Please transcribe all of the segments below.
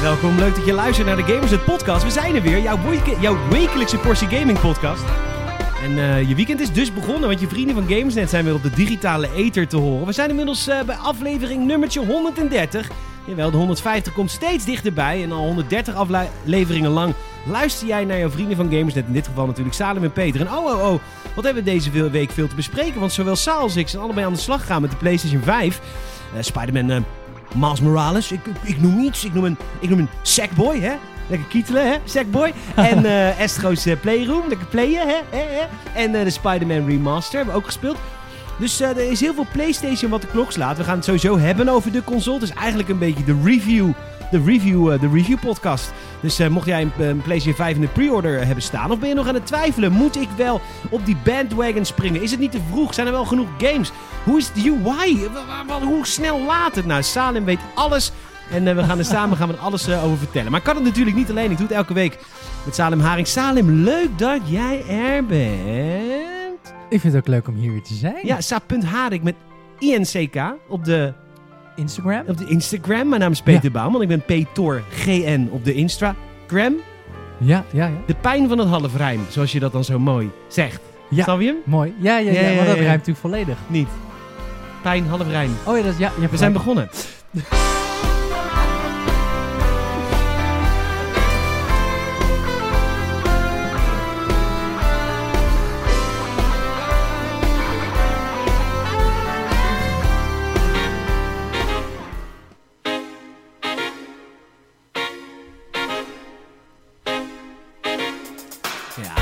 Welkom, leuk dat je luistert naar de Gamers het podcast. We zijn er weer, jouw, weke- jouw wekelijkse portie gaming podcast. En eh, je weekend is dus begonnen, want je vrienden van Gamersnet zijn weer op de digitale ether te horen. We zijn inmiddels eh, bij aflevering nummertje 130. Jawel, de 150 komt steeds dichterbij en al 130 afleveringen lang luister jij naar jouw vrienden van Gamersnet. In dit geval natuurlijk Salem en Peter. En oh, oh, oh, wat hebben we deze week veel te bespreken. Want zowel Saal als ik zijn allebei aan de slag gegaan met de PlayStation 5. Eh, Spider-Man Miles Morales, ik, ik, noem iets. Ik noem een, ik noem een Sackboy, hè. Lekker kietelen, hè, Sackboy. En eh Astro's eh, Playroom, lekker playen, hè. En eh, de Spider-Man Remaster hebben we ook gespeeld. Dus er is heel veel PlayStation wat de klok slaat. We gaan het sowieso hebben over de console. Het is eigenlijk een beetje de review, de review, de review podcast. Dus mocht jij een, een PlayStation 5 in de pre-order hebben staan, of ben je nog aan het twijfelen? Moet ik wel op die bandwagon springen? Is het niet te vroeg? Zijn er wel genoeg games? Hoe is de UI? Hoe snel laat het? Nou, Salem weet alles. En eh, we gaan er samen gaan we alles eh, over vertellen. Maar ik kan het natuurlijk niet alleen. Ik doe het elke week met Salem Haring. Salem, leuk dat jij er bent. Ik vind het ook leuk om hier weer te zijn. Ja, Sa.Harik met INCK op de, Instagram. op de Instagram. Mijn naam is Peter Bouwman. Ik ben Petor GN op de Instagram. Ja, ja, ja. De pijn van het halfrijm, zoals je dat dan zo mooi zegt. Ja. Snap je hem? Mooi. Ja, ja, ja. Ja, ja, maar dat ja. ruimt natuurlijk volledig. Niet. Pijn, halfrijm. Oh ja, dat is, ja, We zijn begonnen.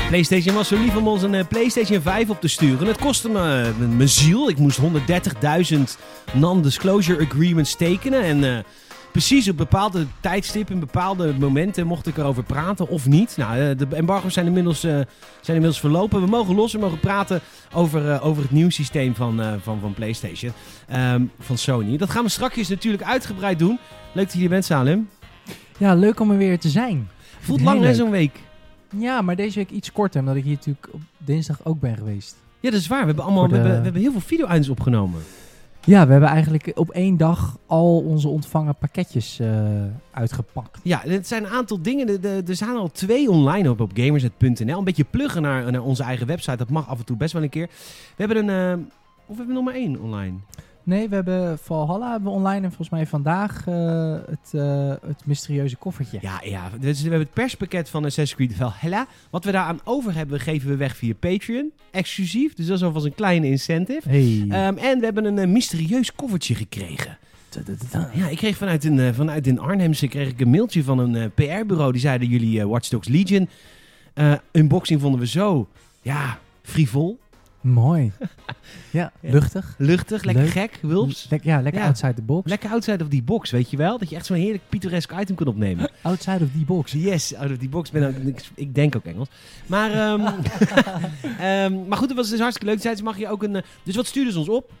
PlayStation was zo lief om ons een eh, PlayStation 5 op te sturen. Het kostte me eh, mijn ziel. Ik moest 130.000 non-disclosure agreements tekenen. En eh, precies op bepaalde tijdstippen, bepaalde momenten mocht ik erover praten of niet. Nou, de embargo's zijn inmiddels, zijn inmiddels verlopen. We mogen los, we mogen praten over, over het nieuw systeem van, van, van PlayStation. Ehm, van Sony. Dat gaan we straks natuurlijk uitgebreid doen. Leuk dat je hier bent, Salem. Ja, leuk om er weer te zijn. Voelt lang hè, zo'n week. Ja, maar deze week iets korter, omdat ik hier natuurlijk op dinsdag ook ben geweest. Ja, dat is waar. We hebben, allemaal, we hebben, we hebben heel veel video-items opgenomen. Ja, we hebben eigenlijk op één dag al onze ontvangen pakketjes eh, uitgepakt. Ja, het zijn een aantal dingen. Er- zijn al twee online op, op gamersnet.nl. Een beetje pluggen naar, naar onze eigen website. Dat mag af en toe best wel een keer. We hebben een... eh, of we hebben nog maar één online. Nee, we hebben Valhalla hebben we online en volgens mij vandaag eh, het, eh, het mysterieuze koffertje. Ja, ja. Dus we hebben het perspakket van Assassin's Creed Valhalla. Wat we daaraan over hebben, geven we weg via Patreon. Exclusief. Dus dat is alvast een kleine incentive. Hey. Ehm, en we hebben een eh, mysterieus koffertje gekregen. Ja, ik kreeg vanuit een, vanuit een Arnhemse kreeg ik een mailtje van een PR-bureau. Die zeiden jullie Watch Dogs Legion unboxing vonden we zo, ja, frivol, Mooi. ja, luchtig. luchtig, lekker Leuk. gek, wulps. Lek- ja, lekker Ja. outside the box. Lekker outside of die box, weet je wel? Dat je echt zo'n heerlijk pittoresk item kunt opnemen. outside of die box. Yes, out of die box. Ben ook, ik, ik denk ook Engels. Maar, ehm, ehm, maar goed, het was dus hartstikke leuk. Ze, mag je ook een... eh, dus wat stuurden ze ons op?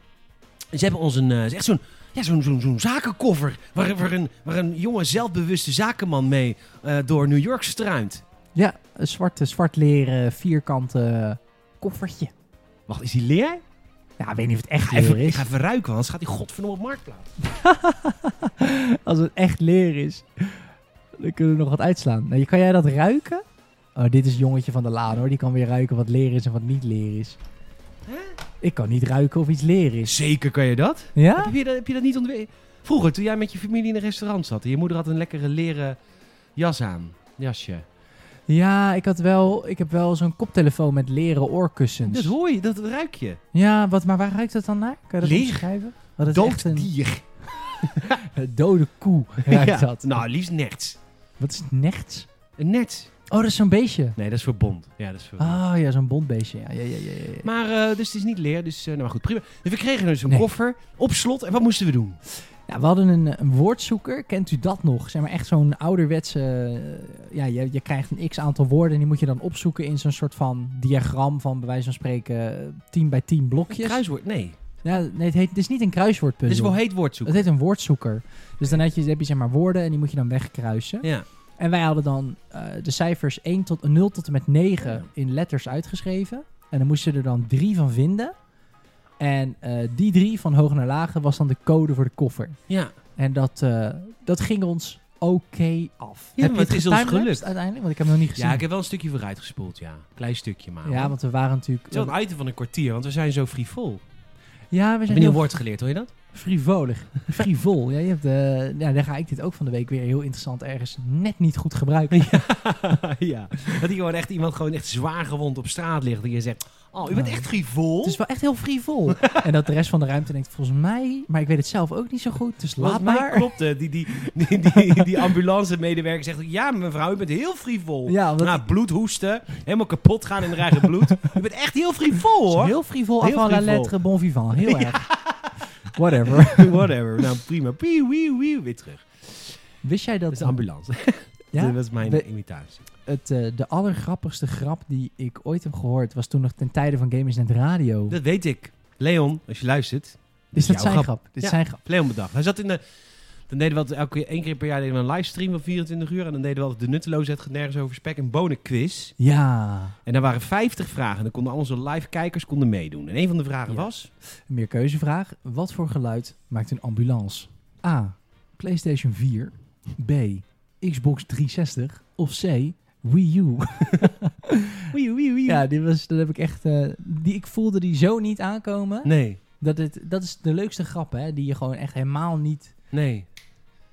Ze hebben ons een... eh, echt zo'n ja, zo'n zo'n zo'n zakenkoffer. Waar, waar, een, waar een jonge, zelfbewuste zakenman mee eh, door New York struint. Ja, een zwarte, zwart leren vierkante koffertje. Wacht, is die leer? Ja, ik weet niet of het echt Even, leer ik is. ga even ruiken, want anders gaat die godverdomme op marktplaats. Als het echt leer is, dan kunnen we nog wat uitslaan. Nou, kan jij dat ruiken? Oh, dit is jongetje van de laan hoor. Die kan weer ruiken wat leer is en wat niet leer is. Ik kan niet ruiken of iets leer is. Zeker kan je dat? Ja? Heb, je dat heb je dat niet ontwikkeld? Vroeger, toen jij met je familie in een restaurant zat en je moeder had een lekkere leren jas aan. Jasje. Ja, ik, had wel, ik heb wel zo'n koptelefoon met leren oorkussens. Dat hoor je, dat ruik je. Ja, wat, maar waar ruikt het dan naar? Kan je dat Leer. omschrijven? Wat is Dood een dier. dode koe ruikt Ja. dat. Nou, liefst nerts. Wat is nechts? Een net. Oh, dat is zo'n beestje. Nee, dat is voor bond. Ja, dat is voor bond. Oh ja, zo'n bondbeestje. Ja, ja, ja, ja, ja. Maar, eh, dus het is niet leer, dus nou maar goed, prima. Dus we kregen dus een Nee. koffer op slot. En wat moesten we doen? We hadden een, een woordzoeker. Kent u dat nog? Zeg maar echt zo'n ouderwetse... eh, ja, je, je krijgt een x-aantal woorden en die moet je dan opzoeken in zo'n soort van diagram van bij wijze van spreken 10 bij 10 blokjes. Kruiswoord? Nee. Ja, nee, het, heet, het is niet een Dit kruiswoordpuzzel. is wel heet woord zoeken. Het heet een woordzoeker. Dus dan heb je, heb je zeg maar woorden en die moet je dan wegkruisen. Ja. En wij hadden dan eh, de cijfers 1 tot, 0 tot en met 9 in letters uitgeschreven. En dan moesten er dan drie van vinden. En eh, die drie van hoog naar lage was dan de code voor de koffer. Ja. En dat, eh, dat ging ons oké af. Ja, heb maar je het is ons gelukt. uiteindelijk? Want ik heb hem nog niet gezien. ja, ik heb wel een stukje vooruit gespoeld, ja. Klein stukje maar. Ja, want we waren natuurlijk... Het is wel een item van een kwartier, want we zijn zo frivol. ja, we zijn je een heel woord geleerd, hoor je dat? Frivolig. Frivol. Ja, je hebt, eh, ja, daar ga ik dit ook van de week weer heel interessant ergens net niet goed gebruiken. ja. Dat hier gewoon echt iemand gewoon echt zwaar gewond op straat ligt. En je zegt, oh, u bent Ja. echt frivol? Het is wel echt heel frivol. en dat de rest van de ruimte denkt, volgens mij... Maar ik weet het zelf ook niet zo goed, dus laat mij maar. klopt het. Die, die, die, die, die ambulance-medewerker zegt, ja mevrouw, u bent heel frivol. Ja, omdat Nou, bloed hoesten, helemaal kapot gaan in haar eigen bloed. U bent echt heel frivol, hoor. heel frivol, avant la lettre, bon vivant. Heel erg. Whatever. Whatever. Nou, prima. Wieuw, weer terug. Wist jij Dat dat, is de ambulance. ja, Dat was mijn We- imitatie. het, eh, de allergrappigste grap die ik ooit heb gehoord... was toen nog ten tijde van Gamersnet Radio. Dat weet ik. Leon, als je luistert. dit is dat zijn grap? Dit is Ja. zijn grap. Leon bedacht. Hij zat in de... Dan deden we altijd elke één keer per jaar deden we een livestream van 24 uur. En dan deden we altijd de nutteloosheid gaat nergens over spek en bonen quiz. Ja. En daar waren 50 vragen. En dan konden al onze live kijkers konden meedoen. En een van de vragen Ja. was... Een meerkeuzevraag. Wat voor geluid maakt een ambulance? A. PlayStation 4. B. Xbox 360. Of C. Wii U. Wee, wee, wee. ja, die was, dat heb ik echt... eh, die, ik voelde die zo niet aankomen. Nee, Dat, het, dat is de leukste grap, hè? Die je gewoon echt helemaal niet... nee.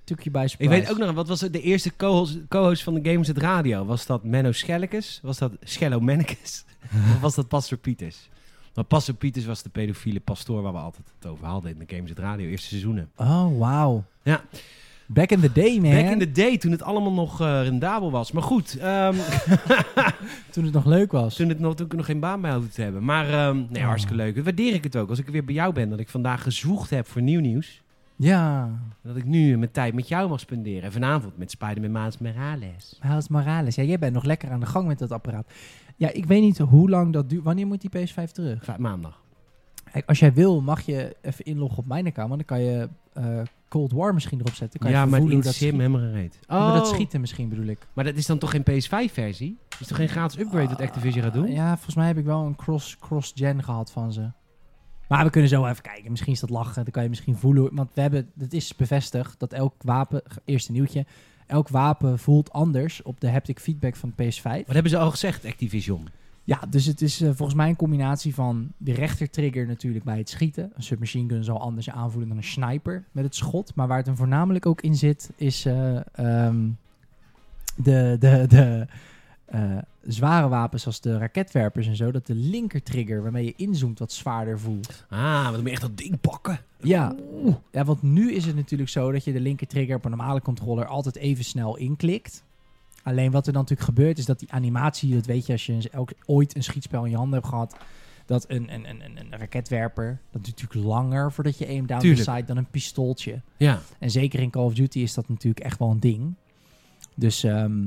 Took je bij Ik weet ook nog, wat was het, de eerste co-host, co-host van de Games het Radio? Was dat Menno Schellekes? Was dat Schello Mennekes? of was dat Pastor Pieters? Maar Pastor Pieters was de pedofiele pastoor waar we altijd het over hadden in de Games het Radio, eerste seizoenen. Oh, wauw. Ja. Back in the day, man. Back in the day, toen het allemaal nog eh, rendabel was. Maar goed, ehm, Toen het nog leuk was. toen, het nog, toen ik nog geen baan bij had te hebben. Maar ehm, nee, Oh. hartstikke leuk. Waardeer ik het ook. Als ik weer bij jou ben, dat ik vandaag gezwoegd heb voor nieuw nieuws. Ja. Dat ik nu mijn tijd met jou mag spenderen. En vanavond met Spider-Man Miles Morales. Miles Morales. Ja, jij bent nog lekker aan de gang met dat apparaat. Ja, ik weet niet hoe lang dat duurt. Wanneer moet die PS5 terug? Maandag. Kijk, als jij wil, mag je even inloggen op mijn account. Want dan kan je eh, Cold War misschien erop zetten. Kan je Ja, even maar hoe dat helemaal gereed. Ja, maar dat schieten misschien bedoel ik. Maar dat is dan toch geen PS5-versie? Is toch geen gratis upgrade dat Activision gaat doen? Ah, Ja, volgens mij heb ik wel een cross- cross-gen gehad van ze. Maar we kunnen zo even kijken. Misschien is dat lachen. Dan kan je misschien voelen. Want we hebben, het is bevestigd dat elk wapen, eerste nieuwtje, elk wapen voelt anders op de haptic feedback van de PS5. Wat hebben ze al gezegd, Activision? Ja, dus het is eh, volgens mij een combinatie van de rechtertrigger natuurlijk bij het schieten. Een submachine gun zal anders aanvoelen dan een sniper met het schot. Maar waar het hem voornamelijk ook in zit, is ehm, de, de, de eh, zware wapens zoals de raketwerpers en zo. Dat de linkertrigger waarmee je inzoomt wat zwaarder voelt. Ah, dan moet je echt dat ding pakken. Ja. ja, want nu is het natuurlijk zo dat je de linkertrigger op een normale controller altijd even snel inklikt. Alleen wat er dan natuurlijk gebeurt is dat die animatie, dat weet je als je elk, ooit een schietspel in je handen hebt gehad, dat een, een, een, een, een raketwerper, dat duurt natuurlijk langer voordat je aim down Tuurlijk. the sight dan een pistooltje. Ja. En zeker in Call of Duty is dat natuurlijk echt wel een ding. Dus ehm,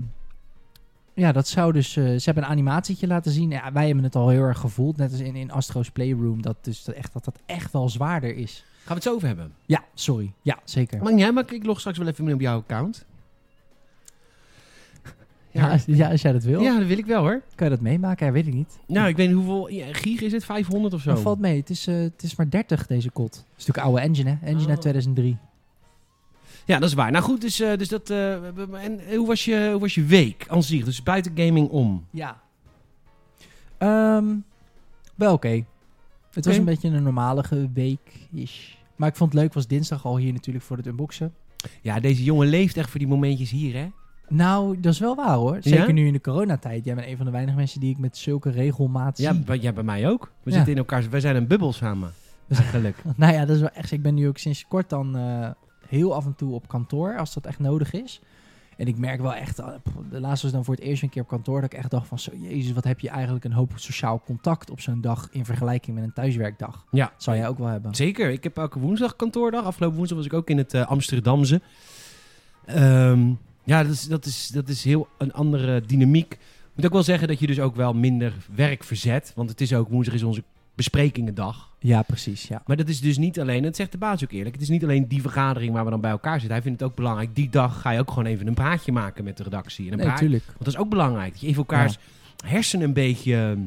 ja, dat zou dus... eh, ze hebben een animatietje laten zien. Ja, wij hebben het al heel erg gevoeld, net als in, in Astro's Playroom, dat, dus dat, echt, dat dat echt wel zwaarder is. Gaan we het zo over hebben? Ja, sorry. Ja, zeker. Maar niet, maar ik log straks wel even in op jouw account. Ja, als, ja, als jij dat wil, Ja, dat wil ik wel hoor. kan je dat meemaken? Ja, weet ik niet. Nou, ik weet niet hoeveel ja, gig is het? 500 of zo? Dat valt mee. Het is, eh, het is maar 30 deze kot. Het is natuurlijk oude engine, hè? Engine uit Oh. 2003. Ja, dat is waar. Nou goed, dus, eh, dus dat... eh, en hoe was, je, hoe was je week aan zich? Dus buiten gaming om. Ja. Ehm, wel oké. Het was een beetje een normalige week is. Maar ik vond het leuk, was dinsdag al hier natuurlijk voor het unboxen. Ja, deze jongen leeft echt voor die momentjes hier, hè? Nou, dat is wel waar hoor. Zeker Ja? nu in de coronatijd. Jij bent een van de weinige mensen die ik met zulke regelmaat Ja, zie. bij, ja, bij mij ook. We Ja. zitten in elkaar... Wij zijn een bubbel samen. Dat is geluk. Nou ja, dat is wel echt. Ik ben nu ook sinds kort dan eh, heel af en toe op kantoor, als dat echt nodig is. En ik merk wel echt, eh, de laatste was dan voor het eerst een keer op kantoor, dat ik echt dacht van, zo, jezus, wat heb je eigenlijk een hoop sociaal contact op zo'n dag in vergelijking met een thuiswerkdag. Ja. Dat zou jij ook wel hebben. Zeker. Ik heb elke woensdag kantoordag. Afgelopen woensdag was ik ook in het eh, Amsterdamse. Ehm, ja, dat is, dat, is, dat is heel een andere dynamiek. Ik moet ook wel zeggen dat je dus ook wel minder werk verzet. Want het is ook, woensdag is onze besprekingendag. Ja, precies. Ja. Maar dat is dus niet alleen, dat zegt de baas ook eerlijk, het is niet alleen die vergadering waar we dan bij elkaar zitten. Hij vindt het ook belangrijk, die dag ga je ook gewoon even een praatje maken met de redactie. En een Nee, praat- natuurlijk. want dat is ook belangrijk, dat je even elkaars hersenen een beetje, ehm,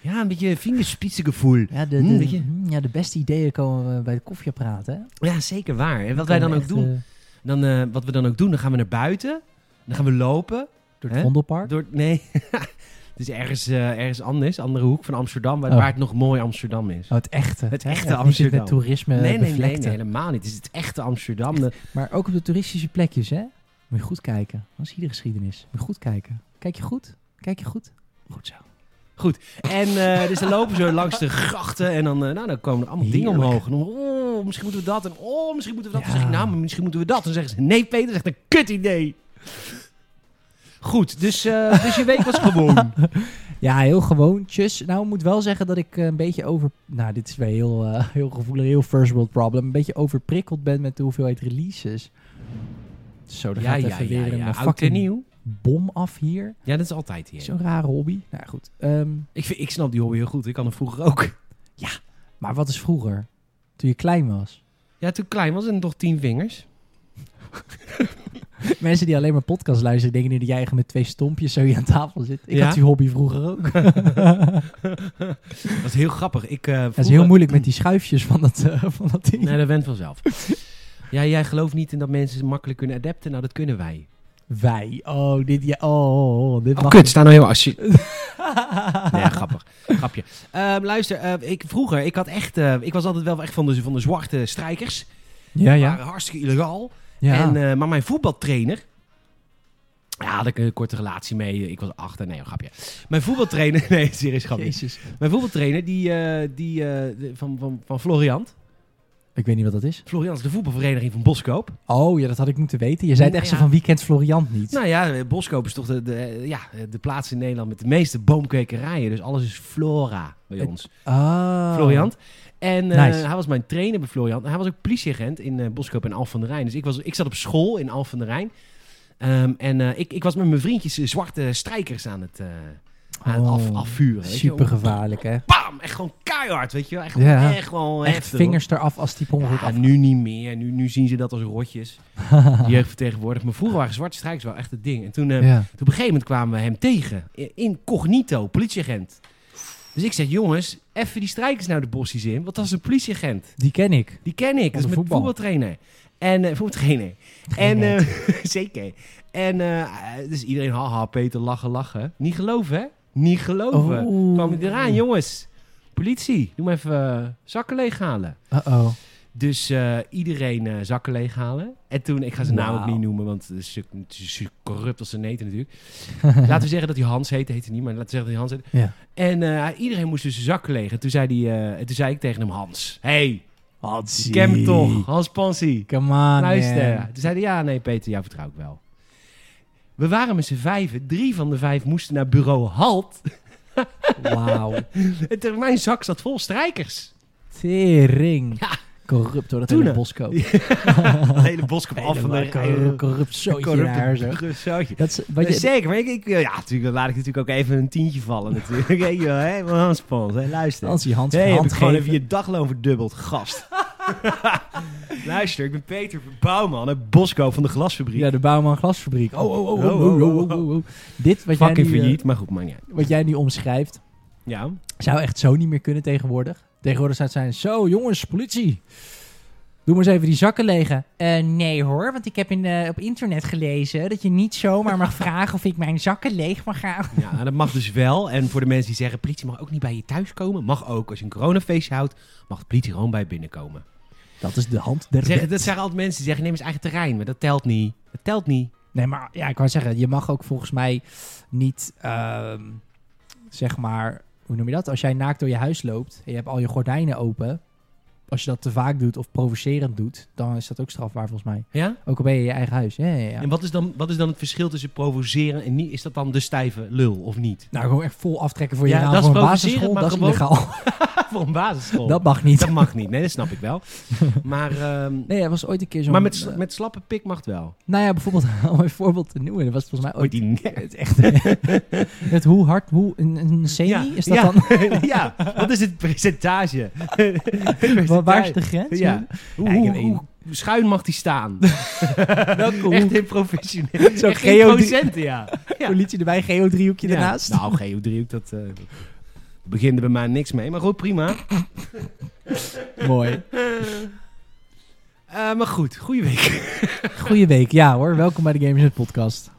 ja, een beetje vingerspitsengevoel. Ja, de, Hm, de, hm, ja, de beste ideeën komen bij de koffieapparaat, hè? Ja, zeker waar. En wat wij dan ook doen, eh, dan, eh, wat we dan ook doen, dan gaan we naar buiten, dan gaan we lopen. door het Vondelpark. Door, nee, het is ergens, eh, ergens anders, andere hoek van Amsterdam, waar, Oh. waar het nog mooi Amsterdam is. Oh, het echte. Het echte Niet het Amsterdam. met toerisme nee, nee, nee, helemaal niet. Het is het echte Amsterdam. Maar ook op de toeristische plekjes, hè? Moet je goed kijken. Dat is hier de geschiedenis. Moet je goed kijken. Kijk je goed? Kijk je goed? Goed zo. En eh, dus dan lopen zo langs de grachten en dan, eh, nou, dan komen er allemaal dingen omhoog. En dan, oh, misschien moeten we dat. En oh, misschien moeten we dat. Dan Ja. zeg ik, nou, maar misschien moeten we dat. En dan zeggen ze, nee Peter, dat is echt een kut idee. Goed, dus, eh, dus je week was gewoon. Ja, heel gewoontjes. Nou, ik moet wel zeggen dat ik eh, een beetje over... Nou, dit is weer heel, eh, heel gevoelig, heel first world problem. Een beetje overprikkeld ben met de hoeveelheid releases. Zo, Ja, gaat ja, even ja, weer een ja. fucking nieuw. bom af hier. Ja, dat is altijd hier. Zo'n rare hobby. Nou ja, goed. Ehm, Ik, vind, ik snap die hobby heel goed. Ik kan hem vroeger ook. maar wat is vroeger? Toen je klein was? Ja, toen ik klein was en nog tien vingers. Mensen die alleen maar podcast luisteren, denken nu dat jij eigenlijk met twee stompjes zo hier aan tafel zit. Ik Ja? had die hobby vroeger ook. Dat is heel grappig. Ik, eh, Dat is vroeger- heel moeilijk met die schuifjes van dat, eh, van dat ding. Nee, dat went vanzelf. Ja, jij gelooft niet in dat mensen makkelijk kunnen adapten. Nou, dat kunnen wij. Wij. Oh, dit, ja, oh, oh, oh, dit Oh, kut, sta nou heel als je... nee, grappig. Grapje. Ehm, luister, eh, ik, vroeger, ik had echt... eh, ik was altijd wel echt van de, van de zwarte strijkers. Ja, ja. waren hartstikke illegaal. Ja. En, eh, maar mijn voetbaltrainer... Ja, had ik een korte relatie mee. Ik was achter. Nee, een grapje. Mijn voetbaltrainer... Nee, serieus grapje. Jezus. Mijn voetbaltrainer, die, eh, die eh, van, van, van Floriant. Ik weet niet wat dat is. Floriant is de voetbalvereniging van Boskoop. Oh, ja, dat had ik moeten weten. Je zei het echt Ja. zo van wie kent Floriant niet? Nou ja, Boskoop is toch de, de, ja, de plaats in Nederland met de meeste boomkwekerijen. Dus alles is flora bij ons. Ah. Floriant. En eh, Nice. hij was mijn trainer bij Floriant. Hij was ook politieagent in eh Boskoop en Alphen van der Rijn. Dus ik, was, ik zat op school in Alphen van der Rijn. Ehm, en eh, ik, ik was met mijn vriendjes zwarte strijkers aan het, aan het af, Oh, afvuren. Super gevaarlijk, hè? Bam! Echt gewoon keihard, weet je wel. Echt, Ja. echt gewoon Echt heftig, vingers eraf als die ongeluk Ja, af. nu niet meer. Nu, nu zien ze dat als rotjes. Jeugdvertegenwoordig. Maar vroeger waren zwarte strijkers wel echt het ding. En toen, Ja. toen op een gegeven moment kwamen we hem tegen. Incognito, politieagent. Dus ik zeg, jongens, even die strijkers nou de bossies in. Want dat is een politieagent. Die ken ik. Die ken ik. Dat is voetbal. voetbaltrainer. En uh, voetbaltrainer. En eh, zeker. En eh, dus iedereen, haha, Peter, lachen, lachen. Niet geloven, hè? Niet geloven. Kwam ik eraan, jongens. Politie, doe maar even eh, zakken leeghalen. Uh-oh. Dus eh, iedereen eh, zakken leeghalen. En toen, ik ga zijn naam ook niet noemen, want het is, het is zo corrupt als ze neten natuurlijk. laten we zeggen dat hij Hans heette, heette niet, maar laten we zeggen dat hij Hans heette. Ja. En eh, iedereen moest dus zijn zakken leeg. En toen zei, die, en toen zei ik tegen hem, Hans, hey, Hansie. ken hem toch, Hans Pansie. Come on, Luister. man. Toen zei hij, ja, nee Peter, jou vertrouw ik wel. We waren met z'n vijven. Drie van de vijf moesten naar bureau Halt. Wauw. Mijn zak zat vol strijkers. Tering. Ja. Corrupt door dat Toen, hele boskoop. De hele boskop af van de corrupt, corrupt zootje daar zo. Corrupt zootje. Dat is, Ja, je, zeker, maar ik, ik, eh, ja, natuurlijk laat ik natuurlijk ook even een tientje vallen natuurlijk. Je wel, hè, maar Hans Pons, hè, luister. als die hand Hé, hey, hand heb ik gewoon even je dagloon verdubbeld, gast. luister, ik ben Peter Bouwman, het Boskoop van de glasfabriek. Ja, de Bouwman Glasfabriek. Oh, oh, oh, oh, Oh, oh, oh, oh, oh. Dit wat jij, Fucking nu, eh, failliet, maar goed, niet uit. wat jij nu omschrijft, Ja, zou echt zo niet meer kunnen tegenwoordig. Tegenwoordig zou het zijn, zo jongens, politie. Doe maar eens even die zakken legen. Eh, nee hoor, want ik heb in, eh, op internet gelezen dat je niet zomaar mag vragen of ik mijn zakken leeg mag gaan. ja, nou, dat mag dus wel. En voor de mensen die zeggen, politie mag ook niet bij je thuis komen. Mag ook. Als je een coronafeestje houdt, mag de politie gewoon bij je binnenkomen. Dat is de hand der wet. dat zeggen altijd mensen die zeggen, neem eens eigen terrein. Maar dat telt niet. Dat telt niet. Nee, maar ja, ik wou zeggen, je mag ook volgens mij niet, ehm, zeg maar, hoe noem je dat? Als jij naakt door je huis loopt en je hebt al je gordijnen open, als je dat te vaak doet of provocerend doet, dan is dat ook strafbaar volgens mij. Ja? Ook al ben je in je eigen huis. Ja, ja, ja. En wat is, dan, wat is dan het verschil tussen provoceren en niet? Is dat dan de stijve lul of niet? Nou, gewoon echt vol aftrekken voor je Ja, raam dat is voor basisschool, maar dat is illegaal. Voor een basisschool. dat mag niet. Dat mag niet. Nee, dat snap ik wel. Maar, ehm, Nee, er was ooit een keer zo'n... maar met, eh, met slappe pik mag het wel. nou ja, bijvoorbeeld, om een voorbeeld te noemen, dat was volgens mij ooit... Die Het echt... het hoe hard, hoe... Een, een semi, Ja, is dat ja. dan... ja, wat is het percentage? Waar, waar is de grens? Ja. Hoe, schuin mag die staan? Welke hoe? Echt professioneel. Geo- procenten, ja. ja. Politie erbij, geo-driehoekje Ja. ernaast. Nou, geodriehoek, dat uh, begint er bij mij niks mee. Maar goed, prima. Mooi. Eh, maar goed, goede week. Goeie week, ja hoor. Welkom bij de Gamers Net podcast.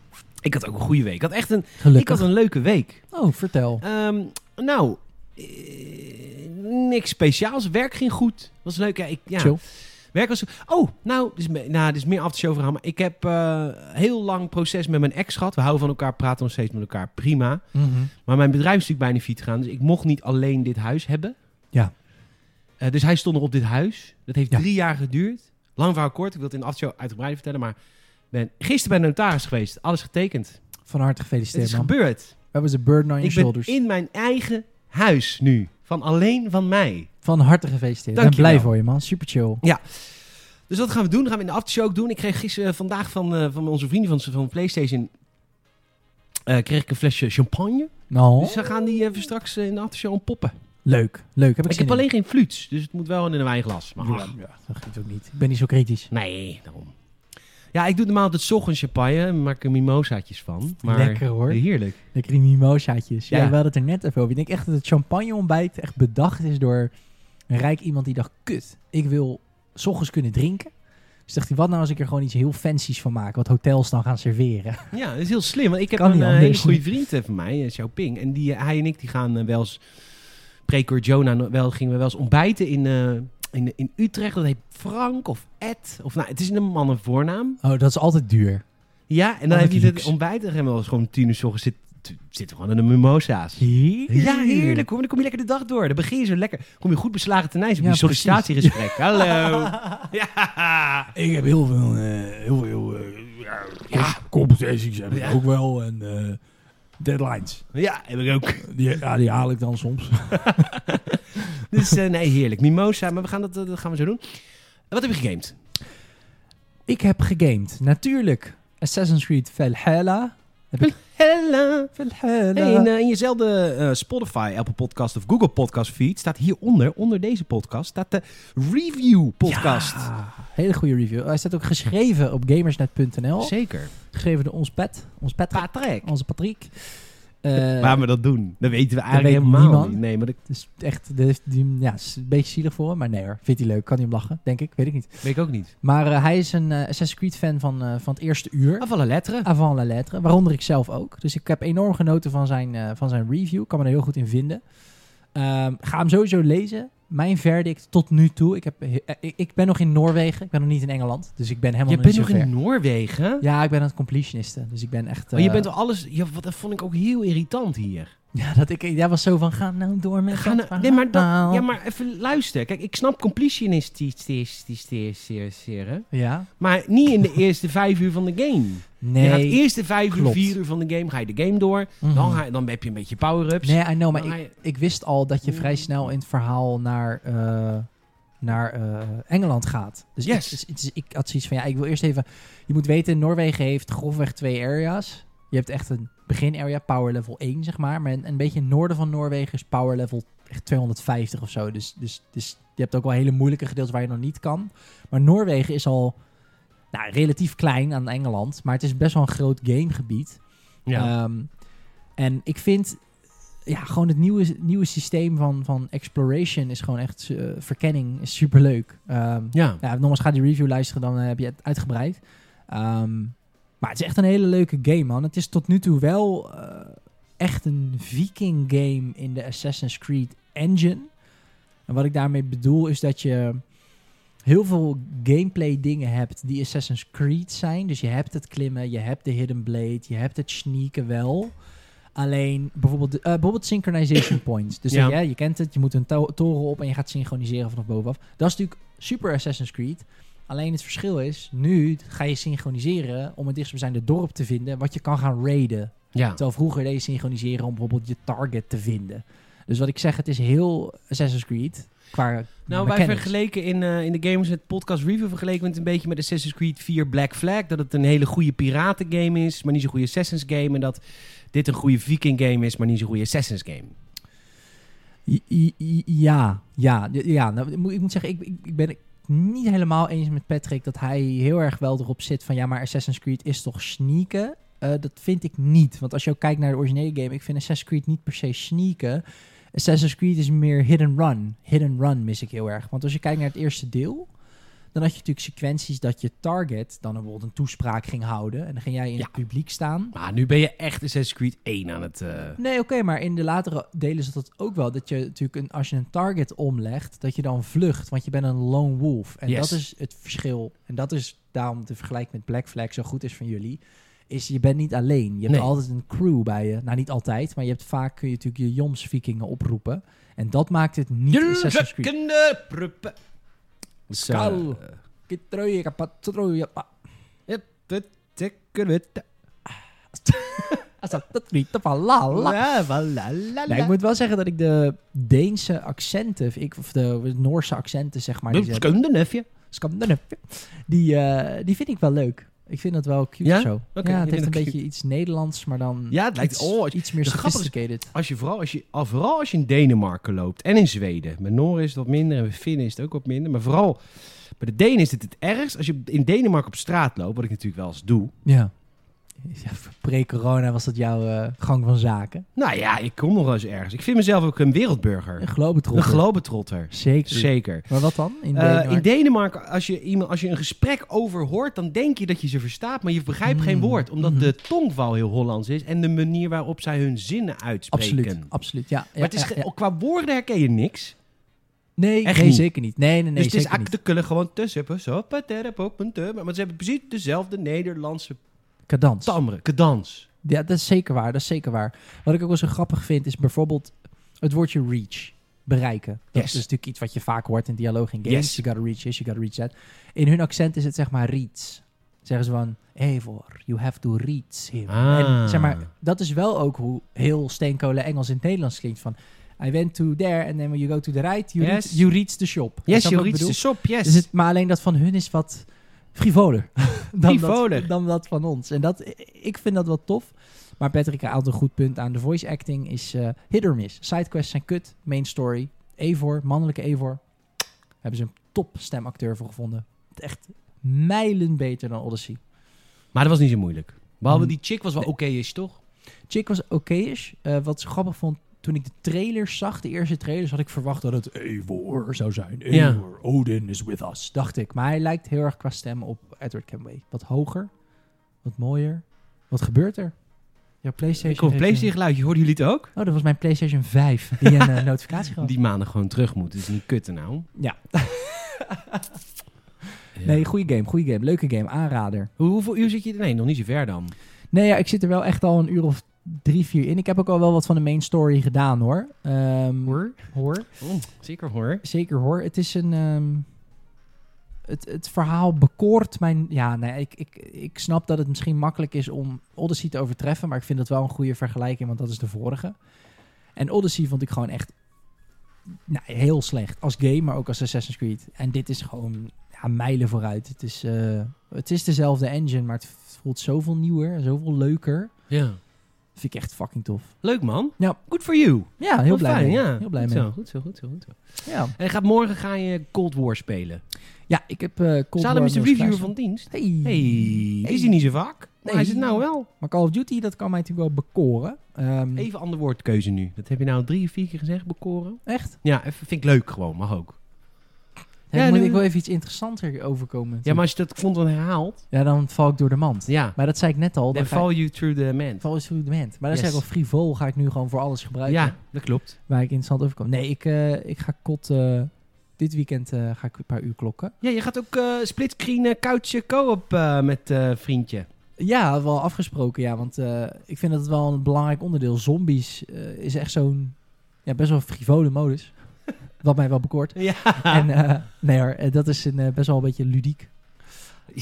Ik had ook een goede week. Ik had echt een, ik had een leuke week. Oh, vertel. Ehm, nou, eh, niks speciaals. Werk ging goed. Was leuk. Ja, ik, ja. Chill. Werk was... Oh, nou, dit is, nou, dit is meer aftershow verhaal. Maar ik heb eh heel lang proces met mijn ex gehad. We houden van elkaar, praten nog steeds met elkaar. Prima. Mhm. Maar mijn bedrijf is natuurlijk bijna failliet gegaan. Dus ik mocht niet alleen dit huis hebben. Ja. Eh, dus hij stond nog op dit huis. Dat heeft Ja. drie jaar geduurd. Lang verhaal kort. Ik wil het in de aftershow uitgebreid vertellen. Maar ben gisteren bij de notaris geweest. Alles getekend. Van harte Het gefeliciteerd, is man. gebeurd. We hebben ze burden on your Ik ben shoulders. in mijn eigen huis nu. Van alleen van mij. Van harte gefeliciteerd. Ik ben blij voor je, man. Super chill. Dus wat gaan we doen? Dat gaan we in de aftershow ook doen. Ik kreeg gisteren, vandaag van, eh, van onze vrienden van, van PlayStation... eh, kreeg ik een flesje champagne. Nou, Dus we gaan die even straks eh, in de aftershow ontpoppen. leuk. Leuk. Heb ik, Ik heb in. alleen geen fluits. Dus het moet wel in een wijnglas. Maar Ja, ja, dat geeft ook niet. Ik ben niet zo kritisch. nee, daarom. Ja, ik doe normaal altijd ochtends champagne. Maak er mimosaatjes van. Maar Lekker hoor. Heerlijk. Lekker die mimosaatjes. Ja, Ja. we hadden het er net even over. Ik denk echt dat het champagne ontbijt echt bedacht is door een rijk iemand die dacht, kut, ik wil 's ochtends kunnen drinken. Dus dacht hij, wat nou als ik er gewoon iets heel fancies van maak, wat hotels dan gaan serveren. Ja, dat is heel slim. Want ik heb Kan een eh, hele goede vriend eh, van mij, eh, Xiaoping. En die, hij en ik die gaan wel eens... Precor Jonah, wel, gingen we wel eens ontbijten in, eh, in, in Utrecht. Dat heet Frank of Ed. Of nou, het is een man een voornaam. Oh, dat is altijd duur. Ja, en dan heb je het ontbijt. We wel eens gewoon tien uur ochtends zitten, zitten gewoon in de mimosa's. Heerlijk. Ja, heerlijk hoor. Dan kom je lekker de dag door. Dan begin je zo lekker. Kom je goed beslagen ten ijs op Ja, je sollicitatiegesprek. Hallo. ja. Ik heb heel veel, heel veel Ja. competities heb ik ook wel en deadlines. Ja, heb ik ook. Die, ja, die haal ik dan soms. Dus eh, nee, heerlijk. Mimosa, maar we gaan dat, eh, dat gaan we zo doen. Wat heb je gegamed? Ik heb gegamed. Natuurlijk. Assassin's Creed Valhalla. Hello. Valhalla. Hey, in, eh, in jezelfde Spotify, Apple Podcast of Google Podcast feed staat hieronder, onder deze podcast, staat de review podcast. Ja, hele goede review. Hij staat ook geschreven op gamersnet.nl. Zeker. Geschreven door ons pet. Ons Patrick. Patrick. Onze Patrick. Eh, Waar we dat doen, dat weten we eigenlijk weet helemaal niemand. niet. Nee, maar dat het is echt de, die, ja, het is een beetje zielig voor hem. Maar nee hoor, vindt hij leuk. Kan hij hem lachen, denk ik. Weet ik niet. weet ik ook niet. Maar eh, hij is een eh, Assassin's Creed fan van, eh, van het eerste uur. Af alle letteren. Avant la lettre. Waaronder ik zelf ook. Dus ik heb enorm genoten van zijn, eh, van zijn review. Kan me er heel goed in vinden. Ehm, ga hem sowieso lezen. Mijn verdict tot nu toe. Ik, heb, he- eh, ik, ik ben nog in Noorwegen. Ik ben nog niet in Engeland. Dus ik ben helemaal Je bent nog in. Noorwegen? Ja, ik ben aan het completionisten. Dus ik ben echt... Maar je eh, bent wel alles... Ja, wat, dat vond ik ook heel irritant hier. Ja, dat ik... Jij was zo van, ga nou door met Ga nou- nee, maar, dat, ja, maar even luister. Kijk, ik snap completionistiseren. Ja? Maar niet in de eerste vijf uur van de game. Nee. Je gaat eerst de vijf uur, klopt. vier uur van de game, ga je de game door. Mhm. Dan, ga je, dan heb je een beetje power-ups. Nee, I know, maar ik, je- ik wist al dat je vrij snel in het verhaal naar, eh, naar eh, Engeland gaat. Dus Yes. ik, dus- dus ik had zoiets van, ja, ik wil eerst even... Je moet weten, Noorwegen heeft grofweg twee areas. Je hebt echt een begin area, power level 1, zeg maar. Maar een, een beetje noorden van Noorwegen is power level echt 250 of zo. Dus, dus, dus je hebt ook wel hele moeilijke gedeeltes waar je nog niet kan. Maar Noorwegen is al nou, relatief klein aan Engeland. Maar het is best wel een groot gamegebied. ja. Ehm, en ik vind ja, gewoon het nieuwe, nieuwe systeem van, van exploration is gewoon echt eh, verkenning is superleuk. Ehm ja. ja, nogmaals, ga die review luisteren, dan eh, heb je het uitgebreid. Ehm, maar het is echt een hele leuke game, man. Het is tot nu toe wel eh, echt een viking game in de Assassin's Creed engine. En wat ik daarmee bedoel is dat je heel veel gameplay dingen hebt die Assassin's Creed zijn. Dus je hebt het klimmen, je hebt de hidden blade, je hebt het sneaken wel. Alleen bijvoorbeeld, de- eh, bijvoorbeeld synchronization points. Dus Ja. ja. je kent het, je moet een to- toren op en je gaat synchroniseren vanaf bovenaf. Dat is natuurlijk super Assassin's Creed. Alleen het verschil is, nu ga je synchroniseren om het dichtstbijzijnde dorp te vinden wat je kan gaan raiden. Ja. Terwijl vroeger deed je synchroniseren om bijvoorbeeld je target te vinden. Dus wat ik zeg, het is heel Assassin's Creed qua Nou, wij vergeleken in, eh, in de Gamers het podcast review vergeleken we het een beetje met Assassin's Creed 4 Black Flag. Dat het een hele goede piratengame is, maar niet zo'n goede Assassin's game. En dat dit een goede Viking game is, maar niet zo'n goede Assassin's game. Ja, ja, ja. Nou, ik moet- zeggen, ik, ik, ik ben niet helemaal eens met Patrick dat hij heel erg wel erop zit van ja, maar Assassin's Creed is toch sneaken? Eh, dat vind ik niet. Want als je ook kijkt naar de originele game, ik vind Assassin's Creed niet per se sneaken. Assassin's Creed is meer hit and run. Hit and run mis ik heel erg. Want als je kijkt naar het eerste deel, dan had je natuurlijk sequenties dat je target dan bijvoorbeeld een toespraak ging houden. En dan ging jij in Ja. het publiek staan. Maar nu ben je echt Assassin's Creed 1 aan het... eh, Nee, oké, maar in de latere delen zat het ook wel. Dat je natuurlijk, een, als je een target omlegt, dat je dan vlucht. Want je bent een lone wolf. En Yes. dat is het verschil. En dat is daarom de vergelijking met Black Flag zo goed is van jullie. Is je bent niet alleen. Je hebt Nee. altijd een crew bij je. Nou, niet altijd, maar je hebt vaak kun je natuurlijk je Joms vikingen oproepen. En dat maakt het niet Assassin's Creed. Jullie pruppen. Dus, eh, Skal. Kitroje, kapatroje, pa. Als dat dat niet ik moet wel zeggen dat ik de Deense accenten, ik, of de Noorse accenten zeg maar, die nefje. Scandinavië, die, eh, die vind ik wel leuk. Ik vind dat wel cute Ja? zo. Ja, het heeft een beetje iets Nederlands, maar dan Ja, het lijkt- iets, oh, iets meer is- sophisticated. Als je vooral als je, al vooral als je in Denemarken loopt en in Zweden. Met Noren is het wat minder en bij Finnen is het ook wat minder. Maar vooral bij de Denen is het het ergst. Als je in Denemarken op straat loopt, wat ik natuurlijk wel eens doe. Ja. ja Pre-corona was dat jouw eh, gang van zaken. Nou ja, ik kom nog wel eens ergens. Ik vind mezelf ook een wereldburger. Een globetrotter. Een globetrotter. Zeker. Zeker. Maar wat dan? In Eh, Denemarken? in Denemarken, als je, iemand, als je een gesprek over hoort, dan denk je dat je ze verstaat, maar je begrijpt geen Mm, woord. Omdat mhm. de tongval heel Hollands is en de manier waarop zij hun zinnen uitspreken. Absoluut, absoluut. Ja, Maar het is ja, ge- ja. qua woorden herken je niks. Nee, echt nee niet. zeker niet. Nee, nee, nee, dus het is zeker niet. eigenlijk de kullen gewoon tussen. Maar ze hebben precies dezelfde Nederlandse Cadans. tamre, cadans. Ja, dat is zeker waar. Dat is zeker waar. Wat ik ook wel zo grappig vind, is bijvoorbeeld het woordje reach. Bereiken. Dat Yes. is natuurlijk iets wat je vaak hoort in dialoog in games. Yes. You gotta reach this, you gotta reach that. In hun accent is het zeg maar reach. Zeggen ze van, Eivor, you have to reach him. Ah. En zeg maar, dat is wel ook hoe heel steenkolen Engels in het Nederlands klinkt. Van, I went to there and then when you go to the right, you, Yes. reach, you reach the shop. Yes, reads bedoel? de shop, yes. Dus het, maar alleen dat van hun is wat frivoler. dan, Frivoler. Dat, dan dat van ons. En dat, ik vind dat wel tof. Maar Patrick haalt een goed punt aan. De voice acting is eh hit or miss. Sidequests zijn kut. Main story. Evor, mannelijke Evor. Hebben ze een top stemacteur voor gevonden. Echt mijlen beter dan Odyssey. Maar dat was niet zo moeilijk. Behalve Mm. die chick was wel oké is, toch? Chick was oké-ish. Eh, wat ik grappig vond, toen ik de trailers zag, de eerste trailers, had ik verwacht dat het Eivor zou zijn. Ja. Eivor, Odin is with us, dacht ik. Maar hij lijkt heel erg qua stem op Edward Kenway. Wat hoger, wat mooier. Wat gebeurt er? Jouw PlayStation. Ik hoor PlayStation geluidje. Hoorden jullie het ook? Oh, dat was mijn PlayStation 5 die een eh, notificatie gaf. Die maanden gewoon terug moeten. Dat is niet kutten nou. Ja. Ja. Nee, goede game, goede game. Leuke game, aanrader. Hoe, hoeveel uur zit je er? Nee, nog niet zo ver dan. Nee, ja, ik zit er wel echt al een uur of drie, vier in. Ik heb ook al wel wat van de main story gedaan hoor. Ehm, Hoor? hoor. Oh, zeker hoor. Zeker hoor. Het is een. ehm, het, het verhaal bekoort mijn. Ja, nee, ik, ik, ik snap dat het misschien makkelijk is om Odyssey te overtreffen. Maar ik vind dat wel een goede vergelijking, want dat is de vorige. En Odyssey vond ik gewoon echt. Nou, heel slecht. Als game, maar ook als Assassin's Creed. En dit is gewoon ja, mijlen vooruit. Het is, eh, het is dezelfde engine, maar het voelt zoveel nieuwer, zoveel leuker. Ja. Vind ik echt fucking tof. Leuk man. Ja. Good for you. Ja, heel Wat blij fijn, mee. Ja. Heel blij goed mee. Zo, goed zo, goed zo, goed zo. Ja. En gaat morgen ga je Cold War spelen. ja, ik heb eh Cold Salem War is de reviewer van dienst. Hey. Hey, die Hey. is hij niet zo vaak. Nee. hij is het nou wel. Maar Call of Duty, dat kan mij natuurlijk wel bekoren. Ehm, Even ander woordkeuze nu. Dat heb je nou drie vier keer gezegd, bekoren. Echt? Ja, vind ik leuk gewoon. Mag ook. Ja, moet nu- ik wil even iets interessanter overkomen. Ja, maar als je dat vond dan herhaalt. ja, dan val ik door de mand. Ja. Maar dat zei ik net al. Dan ik, fall you through the man. is through the hand. Maar dan Yes. zei ik al, frivol ga ik nu gewoon voor alles gebruiken. Ja, dat klopt. Waar ik interessant over kom. Nee, ik, eh, ik ga kot... eh, dit weekend eh, ga ik een paar uur klokken. Ja, je gaat ook splitscreen uh, couch co-op met vriendje. Ja, wel afgesproken, ja. Want ik vind dat het wel een belangrijk onderdeel. Zombies is echt zo'n ja, best wel frivole modus. Wat mij wel bekoort. Ja. En eh, nee hoor, eh, dat is een, eh, best wel een beetje ludiek.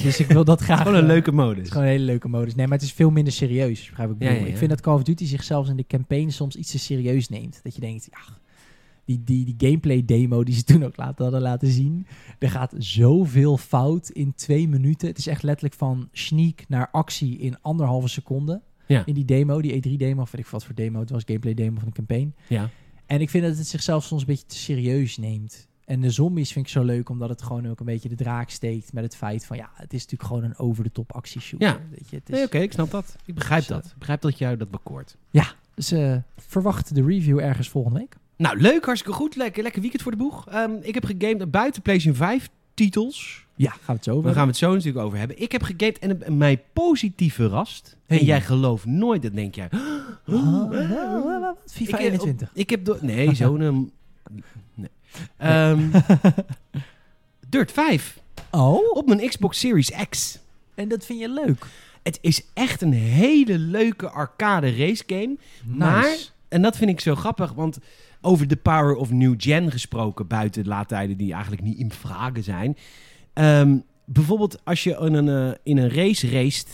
Dus ik wil dat graag... Gewoon een leuke Het modus. is gewoon een hele leuke modus. Nee, maar het is veel minder serieus. ik ja. Ik vind dat Call of Duty zichzelf in de campaign soms iets te serieus neemt. Dat je denkt, ja, die, die, die gameplay demo die ze toen ook laten, hadden laten zien. Er gaat zoveel fout in twee minuten. Het is echt letterlijk van sneak naar actie in anderhalve seconde. Ja. In die demo, die E3 demo, of weet ik wat voor demo. Het was gameplay demo van de campaign. Ja. En ik vind dat het zichzelf soms een beetje te serieus neemt. En de zombies vind ik zo leuk, omdat het gewoon ook een beetje de draak steekt met het feit van, ja, het is natuurlijk gewoon een over-de-top actieshooter. Ja. Weet je, het is, Nee, oké, ik snap dat. Ik begrijp Dus, dat. Ik begrijp dat jou dat bekoort. Dus eh, verwacht de review ergens volgende week. Nou, leuk, hartstikke goed. Lekker, lekker weekend voor de boeg. Ehm, ik heb gegamed buiten PlayStation 5 titels. Ja, gaan we het zo over Daar gaan we het zo natuurlijk over hebben. Ik heb gegamed en het mij positief verrast. Hey. En jij gelooft nooit, dat denk jij. wat? FIFA Ik, eh, 21. Ik heb door... Nee, zo'n... ehm, nee. Ehm, Dirt 5 Oh, op mijn Xbox Series X. en dat vind je leuk. Het is echt een hele leuke arcade race game. Maar-. En dat vind ik zo grappig, want over de power of new gen gesproken, buiten de laadtijden die eigenlijk niet in vragen zijn. Ehm, bijvoorbeeld als je in een, eh, in een race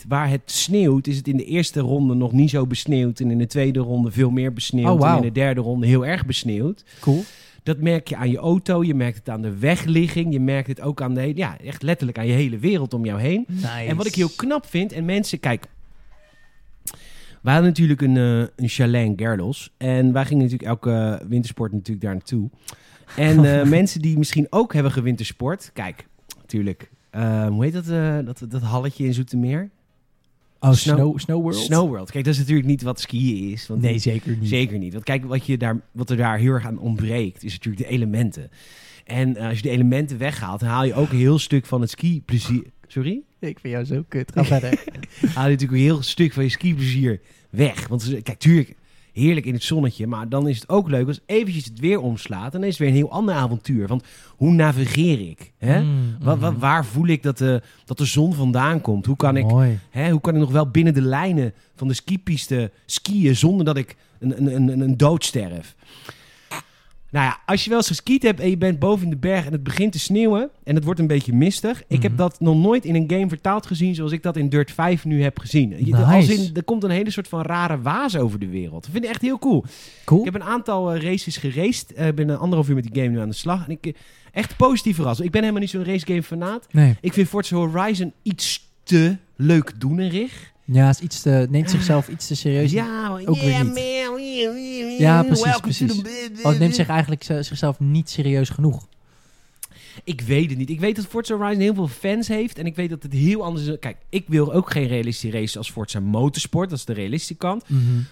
waar het sneeuwt, is het in de eerste ronde nog niet zo besneeuwd. En in de tweede ronde veel meer besneeuwd. Oh. En in de derde ronde heel erg besneeuwd. Cool. Dat merk je aan je auto, je merkt het aan de wegligging, je merkt het ook aan de, hele- ja, echt letterlijk aan je hele wereld om jou heen. Nice. En wat ik heel knap vind, en mensen, kijk. We hadden natuurlijk een, eh een chalet in Gerlos. En wij gingen natuurlijk elke wintersport natuurlijk daar naartoe. En eh, mensen die misschien ook hebben gewintersport. Kijk, natuurlijk. eh, hoe heet dat, eh, dat, dat halletje in Zoetermeer? oh, Snow- Snow, Snow World? Snow World. Kijk, dat is natuurlijk niet wat skiën is. Want Nee, zeker niet. Zeker niet. Want kijk, wat, je daar, wat er daar heel erg aan ontbreekt, is natuurlijk de elementen. En eh, als je de elementen weghaalt, dan haal je ook een heel stuk van het skiplezier. Sorry? Ik vind jou zo kut. Ga verder. haal je natuurlijk een heel stuk van je skiplezier weg. Want ze- kijk, tuurlijk, heerlijk in het zonnetje. Maar dan is het ook leuk als eventjes het weer omslaat. En dan is het weer een heel ander avontuur. Want hoe navigeer ik? Hè? Mm, mm. waar voel ik dat de, dat de zon vandaan komt? Hoe kan, ik, hè, hoe kan ik nog wel binnen de lijnen van de skipiste skiën zonder dat ik een, een, een, een dood sterf? Nou ja, als je wel eens geskiet hebt en je bent boven in de berg en het begint te sneeuwen en het wordt een beetje mistig. Ik heb Mhm. dat nog nooit in een game vertaald gezien zoals ik dat in Dirt 5 nu heb gezien. Je- Nice. Als in, er komt een hele soort van rare waas over de wereld. Dat vind ik echt heel cool. Cool. Ik heb een aantal eh, races geraced. Ik ben een anderhalf uur met die game nu aan de slag. En ik eh, echt positief verrast. Ik ben helemaal niet zo'n racegame fanaat. Nee. Ik vind Forza Horizon iets te leuk doenerig. Ja, is iets te, neemt zichzelf iets te serieus. Ja, ook weer niet. man. Ja, precies, precies. Oh, het neemt zich eigenlijk z- zichzelf niet serieus genoeg. Ik weet het niet. Ik weet dat Forza Horizon heel veel fans heeft. En ik weet dat het heel anders is. Kijk, ik wil ook geen realistische race als Forza Motorsport. Dat is de realistische kant.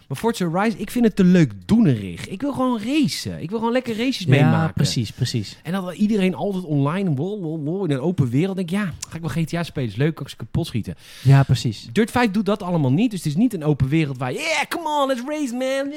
Maar Forza Horizon, ik vind het te leuk doenerig. Ik wil gewoon racen. Ik wil gewoon lekker races Ja, meemaken. precies, precies. En dat iedereen altijd online in een open wereld. Denk ik, ja, ga ik wel GTA spelen. Is leuk, kan ik ze kapot schieten. Ja, precies. Dirt 5 doet dat allemaal niet. Dus het is niet een open wereld waar je, yeah, come on, let's race, man.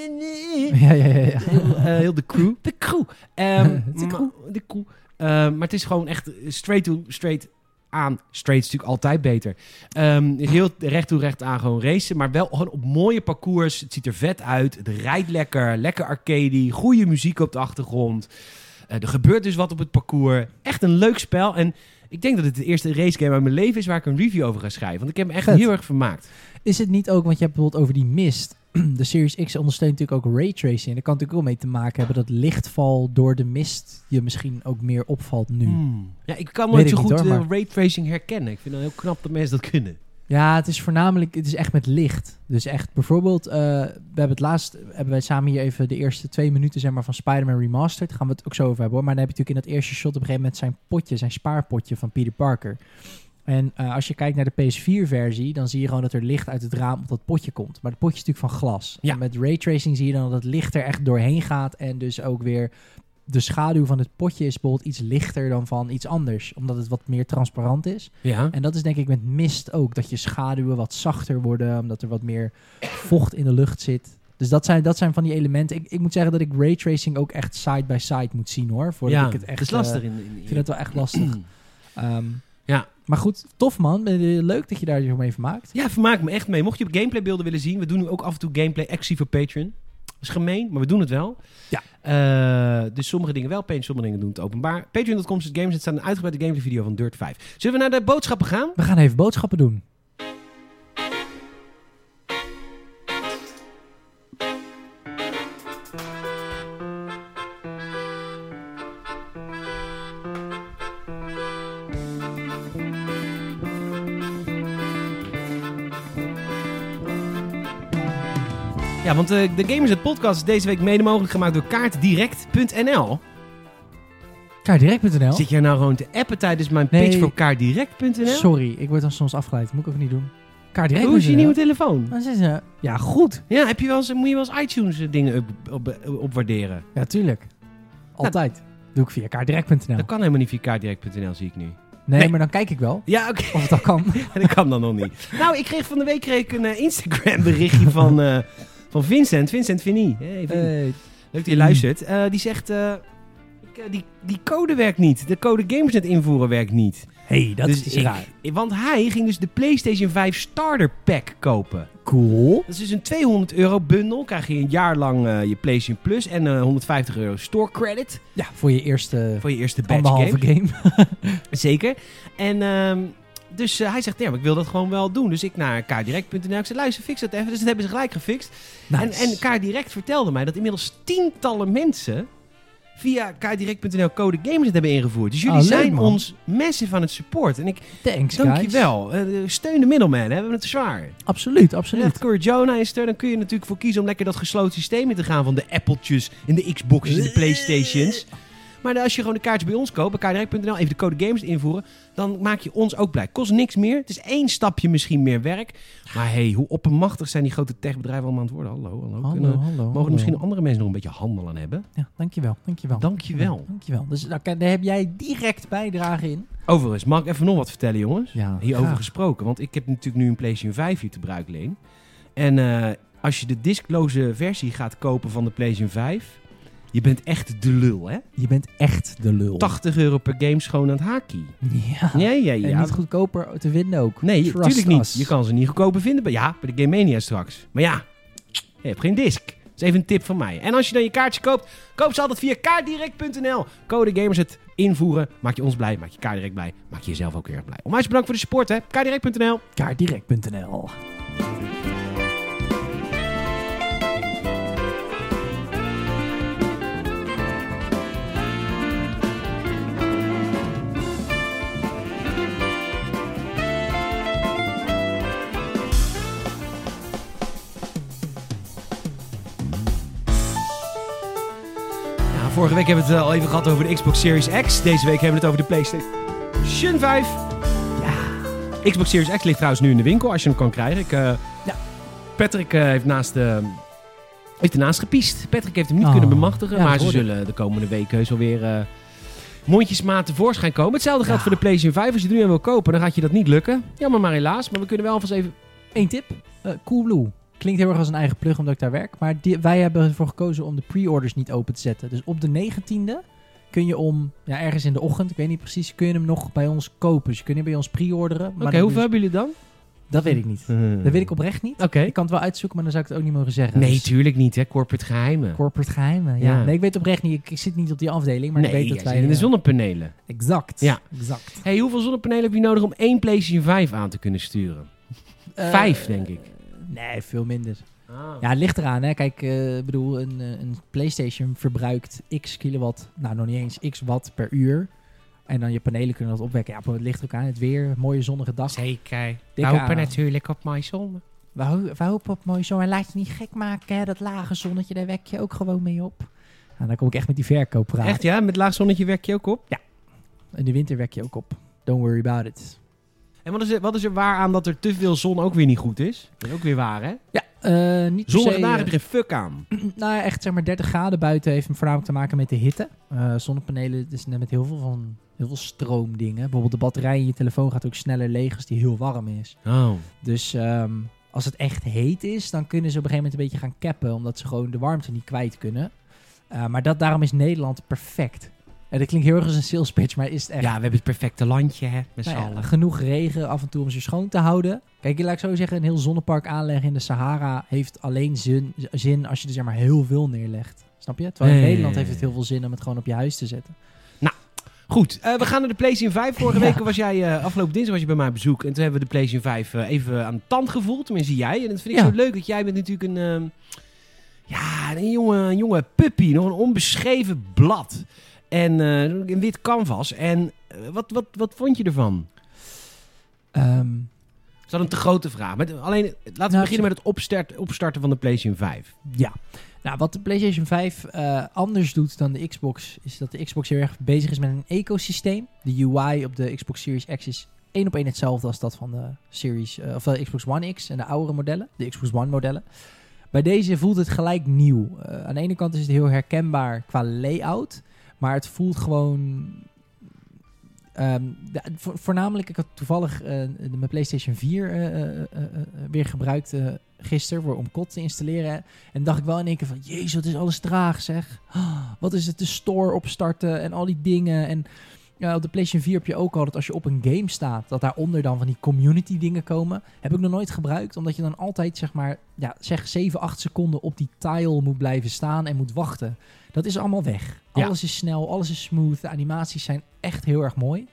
Ja, ja, ja. ja. heel, eh, heel de crew. De crew. Ehm, De crew. De crew. Ehm, maar het is gewoon echt straight to straight aan. Straight is natuurlijk altijd beter. Ehm, heel recht toe recht aan gewoon racen. Maar wel gewoon op mooie parcours. Het ziet er vet uit. Het rijdt lekker. Lekker arcade. Goede muziek op de achtergrond. Eh, er gebeurt dus wat op het parcours. Echt een leuk spel. En ik denk dat het de eerste racegame uit mijn leven is waar ik een review over ga schrijven. Want ik heb me echt Vet. heel erg vermaakt. Is het niet ook, want je hebt bijvoorbeeld over die mist. De Series X ondersteunt natuurlijk ook raytracing. En daar kan natuurlijk ook mee te maken hebben dat lichtval door de mist je misschien ook meer opvalt nu. Hmm. Ja, ik kan nooit zo goed hoor, eh, maar- raytracing herkennen. Ik vind het heel knap dat mensen dat kunnen. Ja, het is voornamelijk, het is echt met licht. Dus echt bijvoorbeeld, eh, we hebben het laatst, hebben wij samen hier even de eerste twee minuten zeg maar, van Spider-Man Remastered. Gaan we het ook zo over hebben hoor. Maar dan heb je natuurlijk in dat eerste shot op een gegeven moment zijn potje, zijn spaarpotje van Peter Parker. En eh, als je kijkt naar de PS4-versie, dan zie je gewoon dat er licht uit het raam op dat potje komt. Maar het potje is natuurlijk van glas. Ja. En met raytracing zie je dan dat het licht er echt doorheen gaat. En dus ook weer de schaduw van het potje is bijvoorbeeld iets lichter dan van iets anders. Omdat het wat meer transparant is. Ja. En dat is denk ik met mist ook. Dat je schaduwen wat zachter worden. Omdat er wat meer vocht in de lucht zit. Dus dat zijn, dat zijn van die elementen. Ik, ik moet zeggen dat ik raytracing ook echt side by side moet zien hoor. Voordat ja, ik het echt. is lastig. eh, in, in, ik vind het wel echt lastig. Ehm, Ja. Maar goed, tof man. Leuk dat je daar je mee vermaakt. Ja, vermaak me echt mee. Mocht je gameplaybeelden willen zien, we doen nu ook af en toe gameplay exclusief voor Patreon. Dat is gemeen, maar we doen het wel. Ja. Eh, dus sommige dingen wel paint, sommige dingen doen het openbaar. Patreon.com slash games, het staat een uitgebreide gameplay video van Dirt 5. Zullen we naar de boodschappen gaan? We gaan even boodschappen doen. Ja, want eh, de Gamers het podcast is deze week mede mogelijk gemaakt door kaartdirect.nl. Kaardirect.nl. Zit jij nou gewoon te appen tijdens mijn Nee. pitch voor kaartdirect.nl? Sorry, ik word dan soms afgeleid. Moet ik ook niet doen. Kaardirect.nl. Hoe is je nieuwe telefoon? Ja goed. Ja, heb je wel eens, moet je wel eens iTunes eh, dingen op, op, op- opwaarderen? Ja, tuurlijk. Altijd. Doe ik via kaardirect.nl. Dat kan helemaal niet via kaartdirect.nl, zie ik nu. Nee, Nee. maar dan kijk ik wel Ja, oké. of het al kan. dat kan dan nog niet. Nou, ik kreeg van de week kreeg ik een eh, Instagram berichtje van, eh, van Vincent. Vincent Vinnie. Hey. Leuk dat je luistert. Eh, die zegt, eh, ik, eh, die, die code werkt niet. De code Gamersnet invoeren werkt niet. hey, dat Dus is ik- raar. Want hij ging dus de PlayStation 5 Starter Pack kopen. Cool. Dat is dus een 200 euro bundel. Krijg je een jaar lang je PlayStation Plus en eh, 150 euro store credit Ja, voor je eerste voor je eerste anderhalve game. game. Zeker. En ehm, dus eh, hij zegt, ja, maar ik wil dat gewoon wel doen. Dus ik naar kaardirect.nl. Ik zei, luister, fix dat even. Dus dat hebben ze gelijk gefixt. En, Nice. en Kaardirect vertelde mij dat inmiddels tientallen mensen via kaardirect.nl code Games hebben ingevoerd. Dus jullie zijn ons massive aan het support. En ik Thanks, dank je guys. wel. Eh, steun de middleman, hè. we hebben het zwaar. Absoluut, absoluut. Echt, Corey Jonah is er. Dan kun je natuurlijk voor kiezen om lekker dat gesloten systeem in te gaan van de Appletjes en de Xboxes en de Playstations. Maar als je gewoon de kaartjes bij ons koopt, bij kaardirect.nl, even de code games invoeren, dan maak je ons ook blij. Kost niks meer. Het is één stapje misschien meer werk. Maar hey, hoe oppermachtig zijn die grote techbedrijven allemaal aan het worden? Hallo, hallo. Hallo, Kunnen- hallo. mogen hallo. misschien andere mensen nog een beetje handel aan hebben? Ja, dankjewel, dankjewel. Dankjewel. Dankjewel. Dus daar, kan- daar heb jij direct bijdrage in. Overigens, mag ik even nog wat vertellen, jongens? Ja, Hierover graag. gesproken. Want ik heb natuurlijk nu een PlayStation 5 hier te bruik leen. En eh, als je de diskloze versie gaat kopen van de PlayStation 5, je bent echt de lul, hè? Je bent echt de lul. 80 euro per game schoon aan het haakje. Ja. Ja, ja, En ja. niet goedkoper te vinden ook. Nee, Trust natuurlijk niet. Je kan ze niet goedkoper vinden. bij- Ja, bij de Game Mania straks. Maar ja, je hebt geen disk. Dat is even een tip van mij. En als je dan je kaartje koopt, koop ze altijd via kaartdirect.nl. Code Gamers het invoeren. Maak je ons blij, maak je kaartdirect blij. Maak je jezelf ook heel erg blij. Onwijs bedankt voor de support, hè. Kaartdirect.nl. Kaartdirect.nl. vorige week hebben we het eh, al even gehad over de Xbox Series X. Deze week hebben we het over de PlayStation 5. Ja. Xbox Series X ligt trouwens nu in de winkel als je hem kan krijgen. Ik, eh, Ja. Patrick eh, heeft, naast, eh, heeft ernaast gepiest. Patrick heeft hem niet Oh. kunnen bemachtigen. Ja, maar ze zullen de komende heus wel weer eh mondjesmaat tevoorschijn komen. Hetzelfde geldt Ja. voor de PlayStation 5. Als je er nu aan wil kopen, dan gaat je dat niet lukken. Jammer maar helaas. Maar we kunnen wel alvast even... Eén tip. Coolblue. Klinkt heel erg als een eigen plug omdat ik daar werk. Maar die- wij hebben ervoor gekozen om de pre-orders niet open te zetten. Dus op de 19e kun je om, ja, ergens in de ochtend, ik weet niet precies, kun je hem nog bij ons kopen. Dus je kunt hem bij ons pre-orderen. Oké, hoeveel dus- hebben jullie dan? Dat weet ik niet. Dat weet ik oprecht niet. Oké. Ik kan het wel uitzoeken, maar dan zou ik het ook niet mogen zeggen. Nee, Dus tuurlijk niet, hè. Corporate geheimen. corporate geheimen. Ja. Ja. Nee, ik weet oprecht niet. Ik, ik zit niet op die afdeling, maar nee, ik weet dat wij... in de eh, zonnepanelen. Exact. Ja. Exact. Hey, hoeveel zonnepanelen heb je nodig om één PlayStation 5 aan te kunnen sturen? Eh, Vijf, denk ik. Nee, veel minder. Ah. Ja, het ligt eraan. Hè. Kijk, eh, bedoel, een, eh, een PlayStation verbruikt x kilowatt, nou nog niet eens x watt per uur. En dan je panelen kunnen dat opwekken. Ja, het ligt ook aan. Het weer, mooie zonnige dag. Zeker. We hopen natuurlijk op mijn zon. We, ho- we hopen op mooi zon. En laat je niet gek maken, hè. dat lage zonnetje, daar wek je ook gewoon mee op. Nou, dan kom ik echt met die verkoop praten. Echt ja? Met laag zonnetje werk je ook op? In de winter wek je ook op. Don't worry about it. En wat is, er, wat is er waar aan dat er te veel zon ook weer niet goed is? Dat is ook weer waar, hè? Ja, eh, niet Zonnige se, dagen eh, heb je geen fuck aan. Nou, echt zeg maar 30 graden buiten heeft voornamelijk te maken met de hitte. Eh, zonnepanelen is net met heel veel van heel veel stroomdingen. Bijvoorbeeld de batterij in je telefoon gaat ook sneller leeg als die heel warm is. Oh. Dus ehm, als het echt heet is, dan kunnen ze op een gegeven moment een beetje gaan cappen, omdat ze gewoon de warmte niet kwijt kunnen. Maar dat, daarom is Nederland perfect. En dat klinkt heel erg als een sales pitch, maar is het echt. Ja, we hebben het perfecte landje, hè, met Nou ja, genoeg regen af en toe om ze schoon te houden. Kijk, laat ik zo zeggen, een heel zonnepark aanleggen in de Sahara heeft alleen zin, zin als je er zeg maar heel veel neerlegt. Snap je? Terwijl in Nee. Nederland heeft het heel veel zin om het gewoon op je huis te zetten. Goed, eh, we gaan naar de PlayStation 5. Vorige Ja. week was jij, eh, afgelopen dinsdag was je bij mij op bezoek. En toen hebben we de PlayStation 5 eh, even aan de tand gevoeld. Tenminste jij. En dat vind ik Ja. zo leuk, dat jij bent natuurlijk een... ehm, ja, een jonge, een jonge puppy. Nog een onbeschreven blad. En eh, een wit canvas. En eh, wat, wat, wat vond je ervan? Ehm, Is dat een te grote vraag? Met, alleen, laten we Nou, beginnen met het opstart, opstarten van de PlayStation 5. ja. Nou, wat de PlayStation 5 eh, anders doet dan de Xbox, is dat de Xbox heel erg bezig is met een ecosysteem. De UI op de Xbox Series X is één op één hetzelfde als dat van de Series, of de Xbox One X en de oudere modellen, de Xbox One modellen. Bij deze voelt het gelijk nieuw. Aan de ene kant is het heel herkenbaar qua layout, maar het voelt gewoon. ehm, voornamelijk, ik had toevallig eh, mijn PlayStation 4 eh, eh, weer gebruikt gisteren om COD te installeren. En dacht ik wel in één keer van, jezus, wat is alles traag zeg. Ah, Wat is het, de store opstarten en al die dingen. En op de PlayStation 4 heb je ook al dat als je op een game staat, dat daaronder dan van die community dingen komen. Heb ik nog nooit gebruikt, omdat je dan altijd zeg maar, ja, zeg 7, 8 seconden op die tile moet blijven staan en moet wachten. Dat is allemaal weg. Alles is snel, alles is smooth. De animaties zijn echt heel erg mooi.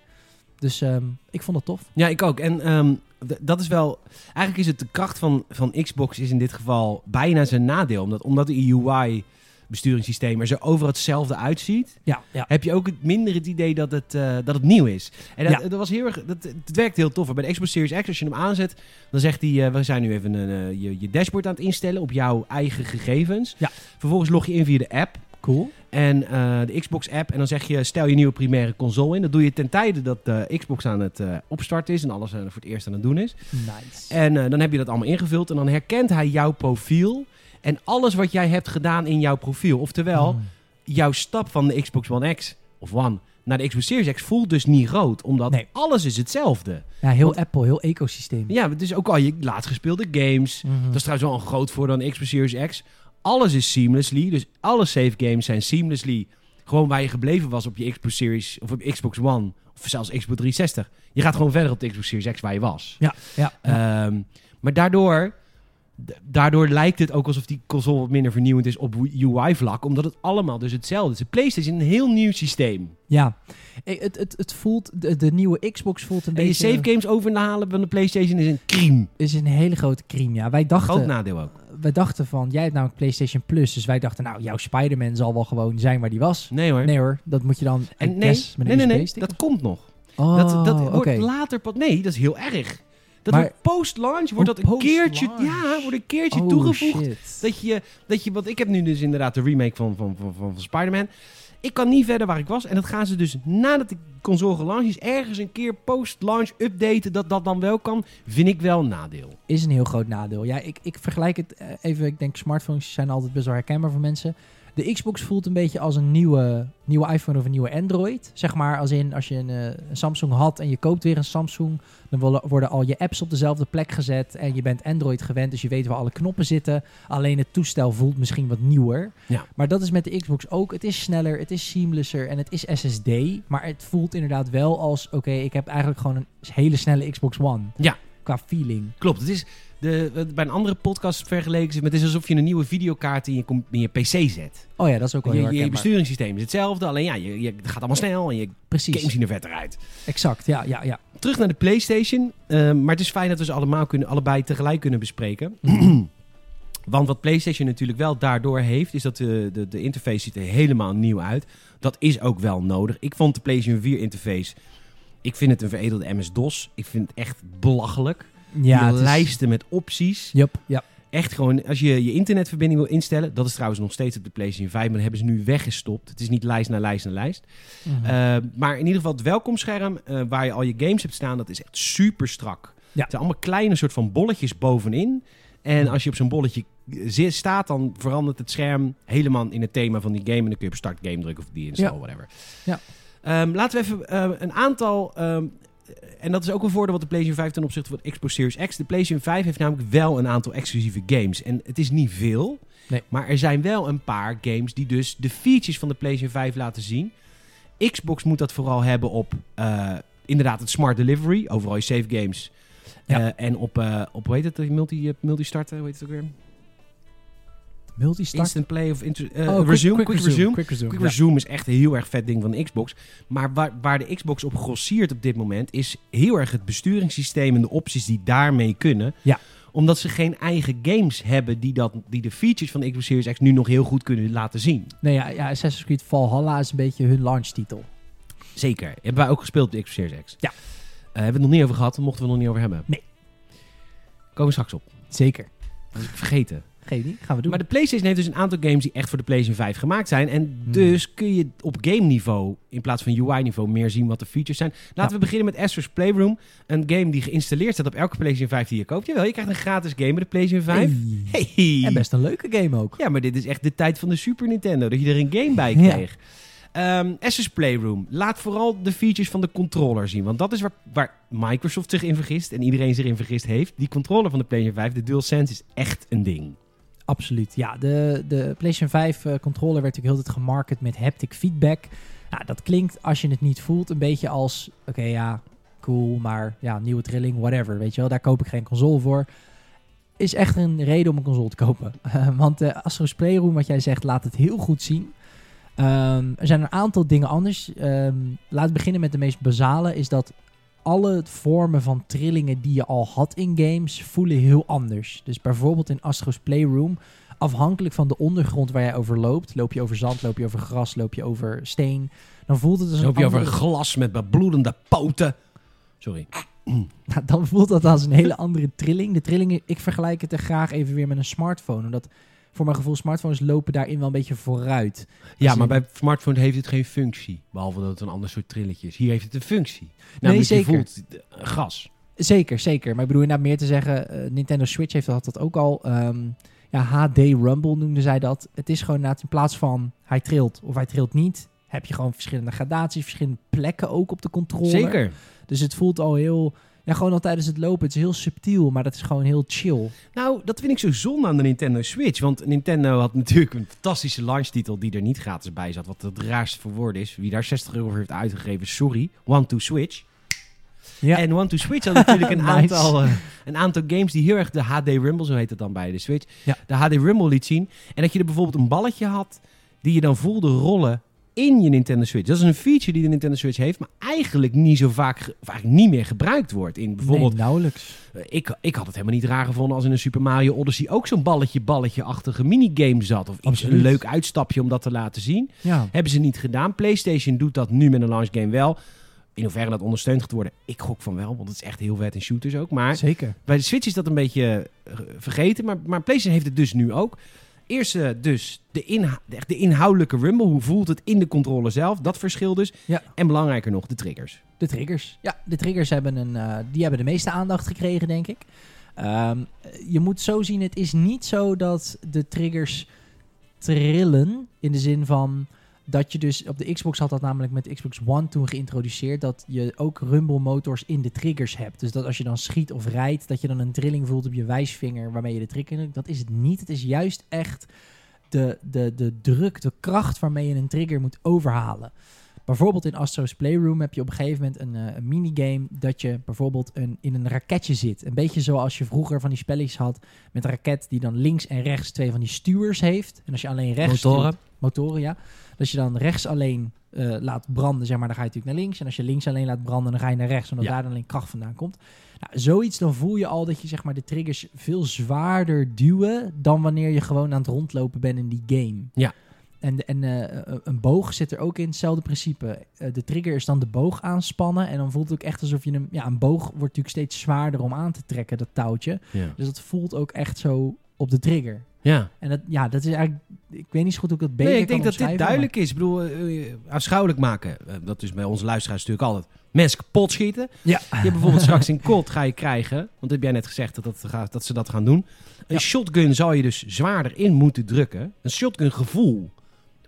Dus ehm, ik vond het tof. Ja, ik ook. En ehm, dat is wel... Eigenlijk is het de kracht van, van Xbox is in dit geval bijna zijn nadeel. Omdat, omdat de UI besturingssysteem er zo overal hetzelfde uitziet... Ja, ja. heb je ook het minder het idee dat het, eh, dat het nieuw is. En dat, Ja. dat was heel erg... Dat, het werkt heel tof. Bij de Xbox Series X, als je hem aanzet... dan zegt hij... eh, we zijn nu even een, eh, je, je dashboard aan het instellen op jouw eigen gegevens. Ja. Vervolgens log je in via de app... Cool. En eh, de Xbox app. En dan zeg je, stel je nieuwe primaire console in. Dat doe je ten tijde dat de Xbox aan het eh, opstarten is. En alles eh, voor het eerst aan het doen is. Nice. En dan heb je dat allemaal ingevuld. En dan herkent hij jouw profiel. En alles wat jij hebt gedaan in jouw profiel. Oftewel, Mm. jouw stap van de Xbox One X of One naar de Xbox Series X voelt dus niet groot. Omdat Nee. alles is hetzelfde. Ja, heel Want- Apple, heel ecosysteem. Ja, dus ook al je laatst gespeelde games. Mhm. Dat is trouwens wel een groot voordeel aan de Xbox Series X. Alles is seamlessly. Dus alle save games zijn seamlessly. Gewoon waar je gebleven was op je Xbox Series of op Xbox One. Of zelfs Xbox 360. Je gaat gewoon verder op de Xbox Series X waar je was. Ja, ja. Ehm, maar daardoor, daardoor lijkt het ook alsof die console wat minder vernieuwend is op UI-vlak. Omdat het allemaal dus hetzelfde is. De PlayStation is een heel nieuw systeem. ja. Het, het, het voelt, de, de nieuwe Xbox voelt een En je beetje... save games overhalen van de PlayStation is een crime. is een hele grote crime, ja. Wij dachten, Groot nadeel ook. wij dachten van, jij hebt namelijk PlayStation Plus, dus wij dachten, nou, jouw Spider-Man zal wel gewoon zijn waar die was. Nee hoor. Nee hoor, dat moet je dan, en nee, guess, nee, nee, nee, dat komt nog. Oh, dat dat wordt later pas. Nee, dat is heel erg. Dat Maar- wordt post-launch wordt dat een keertje, ja, wordt een keertje Oh, toegevoegd. shit. Dat je, dat je, want ik heb nu dus inderdaad de remake van, van, van, van, van Spider-Man. Ik kan niet verder waar ik was. En dat gaan ze dus nadat de console gelanceerd is, ergens een keer post-launch updaten. Dat dat dan wel kan, vind ik wel een nadeel. is een heel groot nadeel. Ja, ik, ik vergelijk het eh, even. Ik denk smartphones zijn altijd best wel herkenbaar voor mensen. De Xbox voelt een beetje als een nieuwe, nieuwe iPhone of een nieuwe Android. Zeg maar als in als je een, eh, een Samsung had en je koopt weer een Samsung. Dan worden al je apps op dezelfde plek gezet. En je bent Android gewend, dus je weet waar alle knoppen zitten. Alleen het toestel voelt misschien wat nieuwer. Ja. Maar dat is met de Xbox ook. Het is sneller, het is seamlesser en het is SSD. Maar het voelt inderdaad wel als... Oké, ik heb eigenlijk gewoon een hele snelle Xbox One. Ja. Qua feeling. Klopt. Het is de, bij een andere podcast vergeleken. is het- Het is alsof je een nieuwe videokaart in je, in je PC zet. Oh ja, dat is ook wel Je, heel je, je besturingssysteem is hetzelfde. Alleen ja, je, je, het gaat allemaal snel en je Precies, games zien er vetter uit. exact. Ja, ja, ja. Terug naar de PlayStation. Ehm, maar het is fijn dat we ze allemaal kunnen, allebei tegelijk kunnen bespreken. Want wat PlayStation natuurlijk wel daardoor heeft, is dat de, de, de interface ziet er helemaal nieuw uit. Dat is ook wel nodig. Ik vond de PlayStation 4 interface, ik vind het een veredelde MS-DOS. Ik vind het echt belachelijk. Ja, die het is- lijsten met opties. Yup, ja. Echt gewoon, als je je internetverbinding wil instellen, dat is trouwens nog steeds op de PlayStation 5, maar dat hebben ze nu weggestopt. Het is niet lijst naar lijst naar lijst. Mhm. Uh, maar in ieder geval het welkomscherm, uh, waar je al je games hebt staan, dat is echt super strak. Ja. Het zijn allemaal kleine soort van bolletjes bovenin. En als je op zo'n bolletje zi- staat, dan verandert het scherm helemaal in het thema van die game. En dan kun je op start game drukken of die install, Ja. whatever. Ja. Ehm, laten we even eh, een aantal... ehm, en dat is ook een voordeel wat de PlayStation 5 ten opzichte van de Xbox Series X. De PlayStation 5 heeft namelijk wel een aantal exclusieve games. En het is niet veel. Nee. Maar er zijn wel een paar games die dus de features van de PlayStation 5 laten zien. Xbox moet dat vooral hebben op eh, inderdaad het smart delivery. Overal je save games. Ja. Eh, en op, eh, op, hoe heet het, multi, multi-starten, hoe heet het ook weer? Multistart. Instant play of inter- Oh, quick- resume, quick, resume. Quick resume. Quick ja. Resume is echt een heel erg vet ding van de Xbox. Maar waar, waar de Xbox op grossiert op dit moment... is heel erg het besturingssysteem en de opties die daarmee kunnen. Ja. Omdat ze geen eigen games hebben... die, dat, die de features van de Xbox Series X nu nog heel goed kunnen laten zien. Nee, ja, ja, Assassin's Creed Valhalla is een beetje hun launchtitel. Zeker. Hebben wij ook gespeeld op de Xbox Series X. Ja. Eh, hebben we het nog niet over gehad. Mochten we het nog niet over hebben. Nee. Komen we straks op. Zeker. Dat is ik vergeten. Geef niet, gaan we doen. Maar de PlayStation heeft dus een aantal games die echt voor de PlayStation 5 gemaakt zijn. En Hmm. dus kun je op game niveau, in plaats van UI-niveau, meer zien wat de features zijn. Laten Ja. we beginnen met Astro's Playroom. Een game die geïnstalleerd staat op elke PlayStation 5 die je koopt. Jawel, je krijgt een gratis game met de PlayStation 5. Hey. Hey. En best een leuke game ook. Ja, maar dit is echt de tijd van de Super Nintendo. Dat je er een game bij Ja. kreeg. Ehm Astro's Playroom. Laat vooral de features van de controller zien. Want dat is waar, waar Microsoft zich in vergist. En iedereen zich in vergist heeft. Die controller van de PlayStation 5, de DualSense, is echt een ding. Absoluut. Ja, de, de PlayStation 5 eh, controller werd natuurlijk heel tijd gemarket met haptic feedback. Nou, dat klinkt als je het niet voelt een beetje als, oké ja, cool, maar ja, nieuwe trilling, whatever. Weet je wel, daar koop ik geen console voor. Is echt een reden om een console te kopen. Want de Astro's Playroom, wat jij zegt, laat het heel goed zien. Ehm, er zijn een aantal dingen anders. Ehm laat beginnen met de meest basale, is dat alle vormen van trillingen die je al had in games voelen heel anders. Dus bijvoorbeeld in Astro's Playroom, afhankelijk van de ondergrond waar jij over loopt, loop je over zand, loop je over gras, loop je over steen, dan voelt het als een Loop je over andere- glas met bebloedende poten. Sorry. Nou, dan voelt dat als een hele andere trilling. De trillingen, ik vergelijk het er graag even weer met een smartphone. Omdat voor mijn gevoel smartphones lopen daarin wel een beetje vooruit. Ja, Als maar bij smartphone heeft het geen functie. Behalve dat het een ander soort trilletje is. Hier heeft het een functie. Namelijk zeker. je voelt eh, gas. Zeker, zeker. Maar ik bedoel inderdaad meer te zeggen, eh, Nintendo Switch heeft dat, dat ook al. Ehm, ja, HD Rumble noemden zij dat. Het is gewoon inderdaad in plaats van hij trilt of hij trilt niet, heb je gewoon verschillende gradaties, verschillende plekken ook op de controller. Zeker. Dus het voelt al heel, ja gewoon al tijdens het lopen, het is heel subtiel, maar dat is gewoon heel chill. Nou, dat vind ik zo zonde aan de Nintendo Switch. Want Nintendo had natuurlijk een fantastische launchtitel die er niet gratis bij zat. Wat het raarste voor woorden is. Wie daar 60 euro voor heeft uitgegeven, sorry. One to Switch. Ja. En One to Switch had natuurlijk een, Nice. aantal, eh, een aantal games die heel erg de HD Rumble, zo heet het dan bij de Switch, Ja. de HD Rumble liet zien. En dat je er bijvoorbeeld een balletje had die je dan voelde rollen in je Nintendo Switch. Dat is een feature die de Nintendo Switch heeft, maar eigenlijk niet zo vaak, of eigenlijk niet meer gebruikt wordt. In bijvoorbeeld, nee, nauwelijks. eh, ik, ik had het helemaal niet raar gevonden als in een Super Mario Odyssey ook zo'n balletje-balletje-achtige minigame zat. Of iets, een leuk uitstapje om dat te laten zien. Ja. Hebben ze niet gedaan. PlayStation doet dat nu met een launch game wel. In hoeverre dat ondersteund gaat worden, ik gok van wel. Want het is echt heel vet in shooters ook. Maar Zeker. bij de Switch is dat een beetje eh, vergeten. Maar, maar PlayStation heeft het dus nu ook. Eerst eh, dus de, inha- de, inhoudelijke rumble. Hoe voelt het in de controller zelf? Dat verschil dus. Ja. En belangrijker nog, de triggers. De triggers. Ja, de triggers hebben, een, eh, die hebben de meeste aandacht gekregen, denk ik. Ehm, je moet zo zien, het is niet zo dat de triggers trillen. In de zin van dat je dus... Op de Xbox had dat namelijk met de Xbox One toen geïntroduceerd... dat je ook rumble motors in de triggers hebt. Dus dat als je dan schiet of rijdt... dat je dan een trilling voelt op je wijsvinger waarmee je de trigger... drukt. Dat is het niet. Het is juist echt de, de, de druk, de kracht waarmee je een trigger moet overhalen. Bijvoorbeeld in Astro's Playroom heb je op een gegeven moment een, eh, een minigame dat je bijvoorbeeld een, in een raketje zit. Een beetje zoals je vroeger van die spelletjes had met een raket die dan links en rechts twee van die stuwers heeft. En als je alleen rechts Motoren. stuurt- motoren ja. Dat je dan rechts alleen eh, laat branden, zeg maar, dan ga je natuurlijk naar links. En als je links alleen laat branden, dan ga je naar rechts, omdat Ja. daar dan alleen kracht vandaan komt. Nou, zoiets, dan voel je al dat je zeg maar, de triggers veel zwaarder duwen dan wanneer je gewoon aan het rondlopen bent in die game. Ja. En, en eh, een boog zit er ook in hetzelfde principe. Eh, de trigger is dan de boog aanspannen. En dan voelt het ook echt alsof je hem... Ja, een boog wordt natuurlijk steeds zwaarder om aan te trekken, dat touwtje. Ja. Dus dat voelt ook echt zo op de trigger. Ja. En dat, ja, dat is eigenlijk... Ik weet niet zo goed hoe ik dat beter Nee, ik denk dat dit duidelijk is. Ik bedoel, eh, afschuwelijk maken. Eh, dat is bij onze luisteraars natuurlijk altijd. Mensen kapot schieten. Ja. Je hebt bijvoorbeeld straks in COD ga je krijgen. Want dat heb jij net gezegd dat, dat, gaat- dat ze dat gaan doen. Een Ja. shotgun zou je dus zwaarder in moeten drukken. Een shotgun gevoel.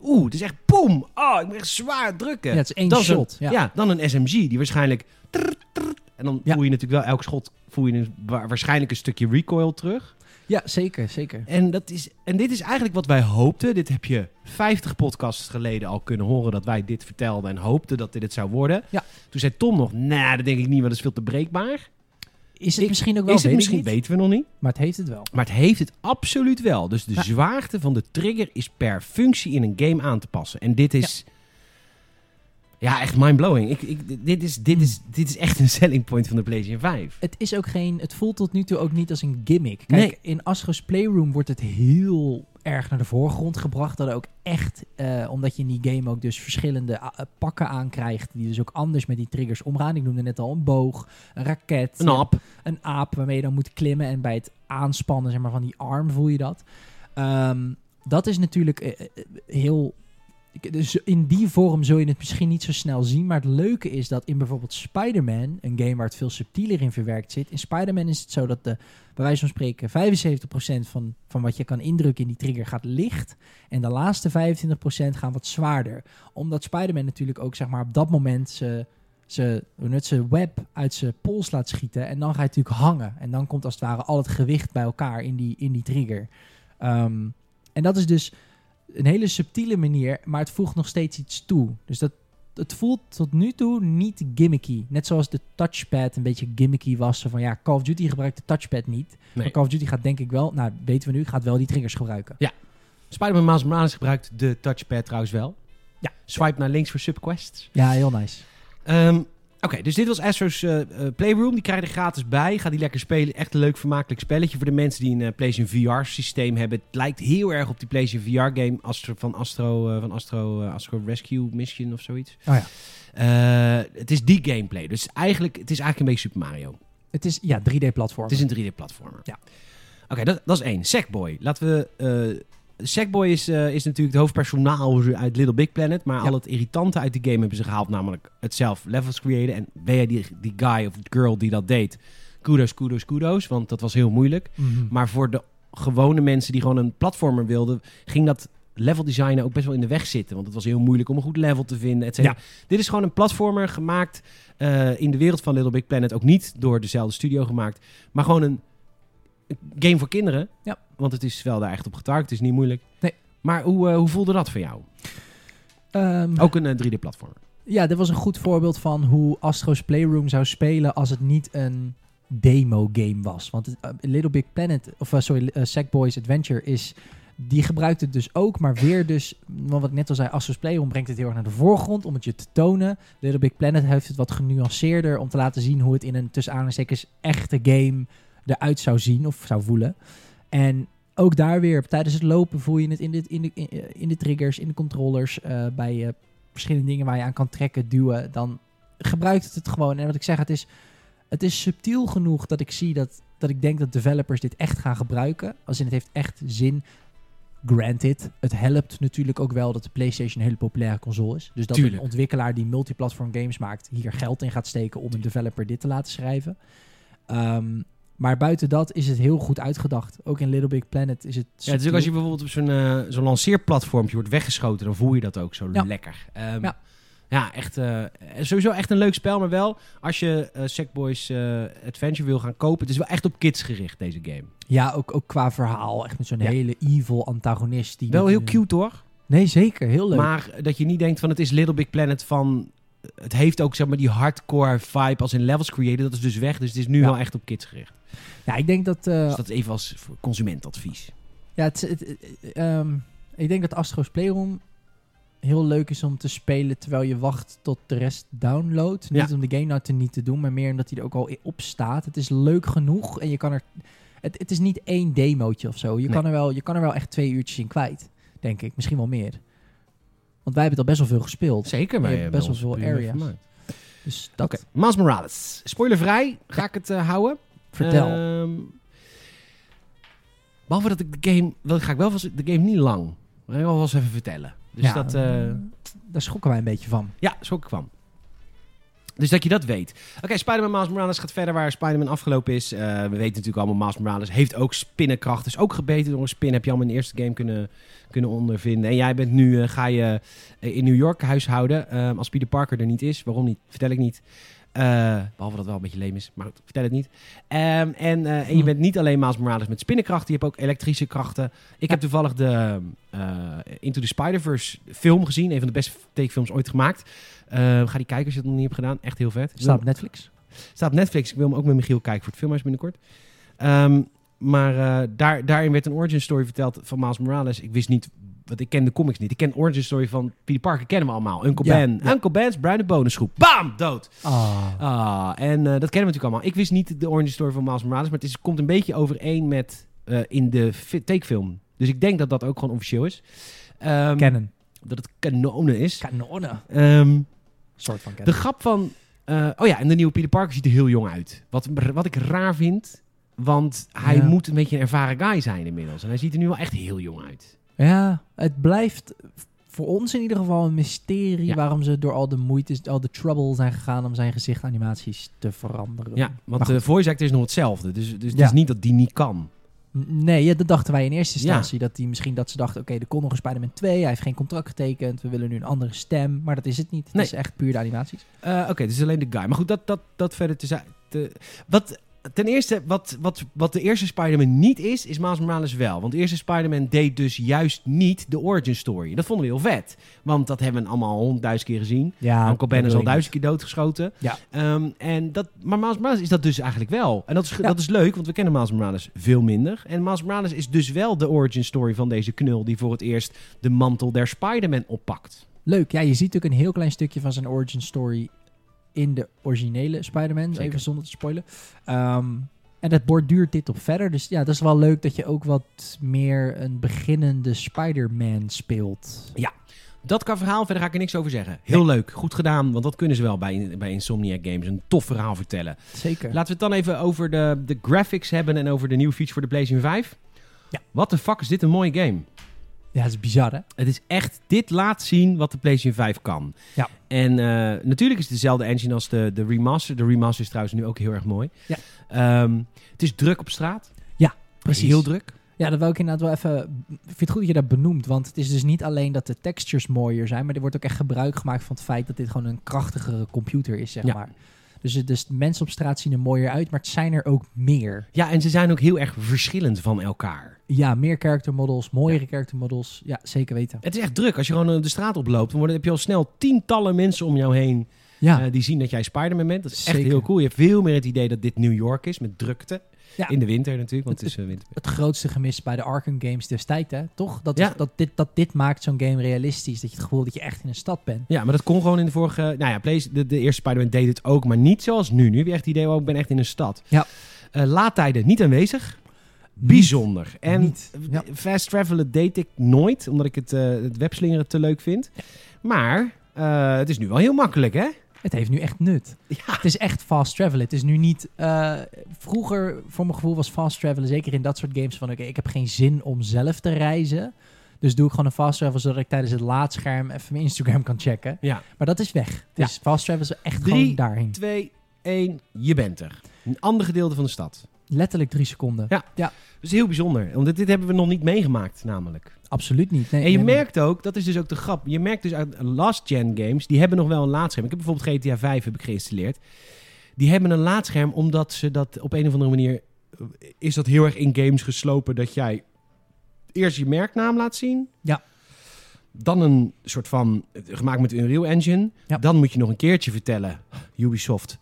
Oeh, het is echt boom. Oh, ik moet echt zwaar drukken. Ja, het is één Dan shot. Ja. Ja. dan een SMG die waarschijnlijk trrr, trrr, En dan voel je natuurlijk wel elk schot, voel je een- wa- waarschijnlijk een stukje recoil terug. Ja, zeker, zeker. En, dat is, en dit is eigenlijk wat wij hoopten. Dit heb je 50 podcasts geleden al kunnen horen dat wij dit vertelden en hoopten dat dit het zou worden. Ja. Toen zei Tom nog, nou, dat denk ik niet, want dat is veel te breekbaar. Is het Ik- misschien ook wel, is het weet misschien, weten we nog niet. maar het heeft het wel. Maar het heeft het absoluut wel. Dus de Ja. zwaarte van de trigger is per functie in een game aan te passen. En dit is... Ja, echt mindblowing. Ik, ik, dit, is, dit, is, dit is echt een selling point van de PlayStation 5. Het is ook geen, het voelt tot nu toe ook niet als een gimmick. Kijk, Nee. in Astro's Playroom wordt het heel erg naar de voorgrond gebracht. Dat er ook echt, eh, omdat je in die game ook dus verschillende ah, eh, pakken aankrijgt. Die dus ook anders met die triggers omgaan. Ik noemde net al een boog, een raket. Een app. een aap waarmee je dan moet klimmen. En bij het aanspannen zeg maar, van die arm voel je dat. Ehm, dat is natuurlijk eh, eh, heel... Dus in die vorm zul je het misschien niet zo snel zien. Maar het leuke is dat in bijvoorbeeld Spider-Man, een game waar het veel subtieler in verwerkt zit. In Spider-Man is het zo dat de, bij wijze van spreken 75% van, van wat je kan indrukken in die trigger gaat licht. En de laatste 25% gaan wat zwaarder. Omdat Spider-Man natuurlijk ook zeg maar, op dat moment ze ze, web uit zijn pols laat schieten. En dan ga je natuurlijk hangen. En dan komt als het ware al het gewicht bij elkaar in die, in die trigger. Ehm, en dat is dus een hele subtiele manier, maar het voegt nog steeds iets toe. Dus dat, het voelt tot nu toe niet gimmicky. Net zoals de touchpad een beetje gimmicky was. Zo van ja, Call of Duty gebruikt de touchpad niet. Nee. Maar Call of Duty gaat denk ik wel, nou weten we nu, gaat wel die triggers gebruiken. Spider-Man Miles Morales gebruikt de touchpad trouwens wel. Ja. Swipe naar links voor subquests. Ja, heel nice. Ehm, Oké, dus dit was Astro's eh, eh, Playroom. Die krijg je er gratis bij. Ga die lekker spelen. Echt een leuk vermakelijk spelletje voor de mensen die een eh, PlayStation VR systeem hebben. Het lijkt heel erg op die PlayStation VR game Astro, van Astro, van Astro, Astro Rescue Mission of zoiets. Oh ja. Het is die gameplay. Dus eigenlijk, het is eigenlijk een beetje Super Mario. Het is ja, 3D-platform. Het is een 3D-platformer. Ja. Oké, dat, dat is één. Sackboy. Laten we... Sackboy is, eh, is natuurlijk het hoofdpersonaal uit Little Big Planet. Maar Ja. al het irritante uit de game hebben ze gehaald. Namelijk het zelf levels creëren. En ben jij die, die guy of girl die dat deed? Kudos, kudos, kudos. Want dat was heel moeilijk. Mhm. Maar voor de gewone mensen die gewoon een platformer wilden... ging dat level designen ook best wel in de weg zitten. Want het was heel moeilijk om een goed level te vinden, et cetera. Dit is gewoon een platformer gemaakt eh, in de wereld van Little Big Planet. Ook niet door dezelfde studio gemaakt. Maar gewoon een game voor kinderen. Ja. Want het is wel daar echt op getarget. Het is niet moeilijk. Nee. Maar hoe, eh, hoe voelde dat voor jou? Ehm, Ook een eh, 3D-platformer. Ja, dit was een goed voorbeeld van hoe Astro's Playroom zou spelen als het niet een demo-game was. Want uh, Little Big Planet, of sorry, Sackboy's Adventure is... Die gebruikt het dus ook, maar weer dus... Want wat ik net al zei, Astro's Playroom brengt het heel erg naar de voorgrond om het je te tonen. Little Big Planet heeft het wat genuanceerder om te laten zien hoe het in een tussen aanhalingstekens echte game eruit zou zien of zou voelen. En ook daar weer, tijdens het lopen voel je het in de, in de, in, de triggers, in de controllers, uh, bij uh, verschillende dingen waar je aan kan trekken, duwen, dan gebruikt het het gewoon. En wat ik zeg, het is, het is subtiel genoeg dat ik zie dat, dat ik denk dat developers dit echt gaan gebruiken. Als in het heeft echt zin. Granted, het helpt natuurlijk ook wel dat de PlayStation een hele populaire console is. Dus dat Tuurlijk. een ontwikkelaar die multiplatform games maakt hier geld in gaat steken om een developer dit te laten schrijven. Um, maar buiten dat is het heel goed uitgedacht. Ook in Little Big Planet is het. Ja, het is ook als je bijvoorbeeld op zo'n uh, zo'n lanceerplatformpje wordt weggeschoten, dan voel je dat ook zo Ja. lekker. Um, Ja. ja. echt. uh, sowieso echt een leuk spel, maar wel als je uh, Sackboys uh, Adventure wil gaan kopen. Het is wel echt op kids gericht, deze game. Ja, ook, ook qua verhaal. Echt met zo'n Ja. hele evil antagonist. Die Wel heel cute hoor. Nee, zeker. Heel leuk. Maar dat je niet denkt van het is Little Big Planet van... Het heeft ook zeg maar die hardcore vibe als in levels created. Dat is dus weg. Dus het is nu Ja. wel echt op kids gericht. ja, ik denk dat. Dus dat is even als consumentadvies. ja, het, het- ehm, ik denk dat Astro's Playroom heel leuk is om te spelen terwijl je wacht tot de rest downloadt. Ja. Niet om de game nou te niet te doen, maar meer omdat hij er ook al op staat. Het is leuk genoeg en je kan er. Het, het is niet één demootje of zo. Je, Nee. kan er wel, je kan er wel echt twee uurtjes in kwijt, denk ik. Misschien wel meer. Want wij hebben het al best wel veel gespeeld. Zeker, Je maar hebt best wel veel areas. Dus dat Oké, Miles Morales. Spoilervrij ga ik het eh, houden. vertel. Ehm, behalve dat ik de game... Wel, ga ik wel de game niet lang. Maar ik wil wel eens even vertellen. Dus ja, dat... eh, daar schrokken wij een beetje van. Ja, zo kwam. Dus dat je dat weet. Oké, Spider-Man Miles Morales gaat verder waar Spider-Man afgelopen is. Eh, we weten natuurlijk allemaal, Miles Morales heeft ook spinnenkracht. Dus ook gebeten door een spin heb je allemaal in de eerste game kunnen, kunnen ondervinden. En jij bent nu, eh, ga je eh, in New York huishouden. eh, als Peter Parker er niet is. Waarom niet? Vertel ik niet. Eh, behalve dat het wel een beetje leem is, maar vertel het niet. Ehm, en, je bent niet alleen Miles Morales met spinnenkrachten, je hebt ook elektrische krachten. Ik heb toevallig de eh, Into the Spider-Verse film gezien, een van de beste tekenfilms ooit gemaakt. Eh, ga die kijken als je het nog niet hebt gedaan, echt heel vet. Staat op Netflix. Staat op Netflix. Ik wil hem ook met Michiel kijken voor het filmhuis binnenkort. Ehm, maar eh, daar, daarin werd een origin story verteld van Miles Morales. Ik wist niet, want ik ken de comics niet. Ik ken de origin story van Peter Parker, kennen we allemaal. Uncle Ja, Ben. ja. Uncle Ben's bruine bonusgroep. Bam! Dood. Ah. Ah, en eh, dat kennen we natuurlijk allemaal. Ik wist niet de origin story van Miles Morales, maar het is, komt een beetje overeen met eh, in de fi- takefilm. Dus ik denk dat dat ook gewoon officieel is. Ehm, Canon. Dat het kanonen is. Kanonnen. Ehm, soort van de grap van... eh, oh ja, en de nieuwe Peter Parker ziet er heel jong uit. Wat, wat ik raar vind, want hij Ja. moet een beetje een ervaren guy zijn inmiddels. En hij ziet er nu wel echt heel jong uit. Ja, het blijft voor ons in ieder geval een mysterie Ja. waarom ze door al de moeite, al de trouble zijn gegaan om zijn gezichtanimaties te veranderen. Ja, want de voice actor is nog hetzelfde. Dus, dus het Ja. is niet dat die niet kan. Nee, ja, dat dachten wij in eerste Ja. instantie. Dat die misschien dat ze dachten, oké, er kon nog een Spider-Man 2. Hij heeft geen contract getekend. We willen nu een andere stem. Maar dat is het niet. Het Nee. is echt puur de animaties. Eh, Oké, dus alleen de guy. Maar goed, dat, dat, dat verder te zijn. Te, wat, ten eerste, wat, wat, wat de eerste Spider-Man niet is, is Miles Morales wel. Want de eerste Spider-Man deed dus juist niet de origin story. Dat vonden we heel vet. Want dat hebben we allemaal honderdduizend keer gezien. Ja, Uncle Ben is al duizend keer doodgeschoten. Ja. Ehm, en dat, maar Miles Morales is dat dus eigenlijk wel. En dat is, Ja. dat is leuk, want we kennen Miles Morales veel minder. En Miles Morales is dus wel de origin story van deze knul... die voor het eerst de mantel der Spider-Man oppakt. Leuk. Ja, je ziet ook een heel klein stukje van zijn origin story in de originele Spider-Man. Even zonder te spoilen. Ehm, en dat borduurt dit op verder. Dus ja, dat is wel leuk dat je ook wat meer een beginnende Spider-Man speelt. Dat kan verhaal, verder ga ik er niks over zeggen. Heel leuk, goed gedaan, want dat kunnen ze wel bij, bij Insomniac Games. Een tof verhaal vertellen. Zeker. Laten we het dan even over de, de graphics hebben en over de nieuwe feature voor de PlayStation 5. Ja. Wat de fuck is dit een mooie game? Ja, dat is bizar hè? Het is echt, dit laat zien wat de PlayStation 5 kan. Ja. En eh, natuurlijk is het dezelfde engine als de, de remaster. De remaster is trouwens nu ook heel erg mooi. Ja. Ehm, het is druk op straat. Precies. Heel druk. Ja, dat wil ik inderdaad wel even... Ik vind het goed dat je dat benoemt. Want het is dus niet alleen dat de textures mooier zijn... maar er wordt ook echt gebruik gemaakt van het feit dat dit gewoon een krachtigere computer is, zeg Ja. maar. Dus, dus de mensen op straat zien er mooier uit, maar het zijn er ook meer. Ja, en ze zijn ook heel erg verschillend van elkaar. Ja, meer character models, mooiere character models. Ja, zeker weten. Het is echt druk. Als je gewoon eh, de straat oploopt, dan heb je al snel tientallen mensen om jou heen Ja, eh, die zien dat jij Spider-Man bent. Dat is echt heel cool. Je hebt veel meer het idee dat dit New York is, met drukte. Ja. In de winter natuurlijk, want het is eh, winter. het grootste gemis bij de Arkham games destijds, hè? Toch? Dat, Ja. is, dat, dit, dat dit maakt zo'n game realistisch. Dat je het gevoel dat je echt in een stad bent. Ja, maar dat kon gewoon in de vorige... Nou ja, Play- de, de eerste Spider-Man deed het ook, maar niet zoals nu. Nu heb je echt het idee, oh, ik ben echt in een stad. Ja. Eh, laadtijden niet aanwezig. Bijzonder. En Niet. Ja. fast travelen deed ik nooit, omdat ik het, eh het webslingeren te leuk vind. Maar het is nu wel heel makkelijk, hè? Het heeft nu echt nut. Ja. Het is echt fast travelen. Het is nu niet... eh, vroeger, voor mijn gevoel, was fast travelen... zeker in dat soort games van... oké, ik heb geen zin om zelf te reizen. Dus doe ik gewoon een fast travel... zodat ik tijdens het laadscherm even mijn Instagram kan checken. Ja. Maar dat is weg. Dus fast travel is echt Drie, gewoon daarheen. 2, 1, je bent er. Een ander gedeelte van de stad. Letterlijk drie seconden. Ja. Dat is heel bijzonder. Want dit, dit hebben we nog niet meegemaakt, namelijk. Absoluut niet. Nee, En je nee, nee. merkt ook, dat is dus ook de grap. Je merkt dus uit last-gen games, die hebben nog wel een laadscherm. Ik heb bijvoorbeeld GTA 5 heb ik geïnstalleerd. Die hebben een laadscherm omdat ze dat op een of andere manier... eh, Is dat heel erg in games geslopen dat jij eerst je merknaam laat zien. Ja. Dan een soort van, eh, gemaakt met Unreal Engine. Ja. Dan moet je nog een keertje vertellen, Ubisoft,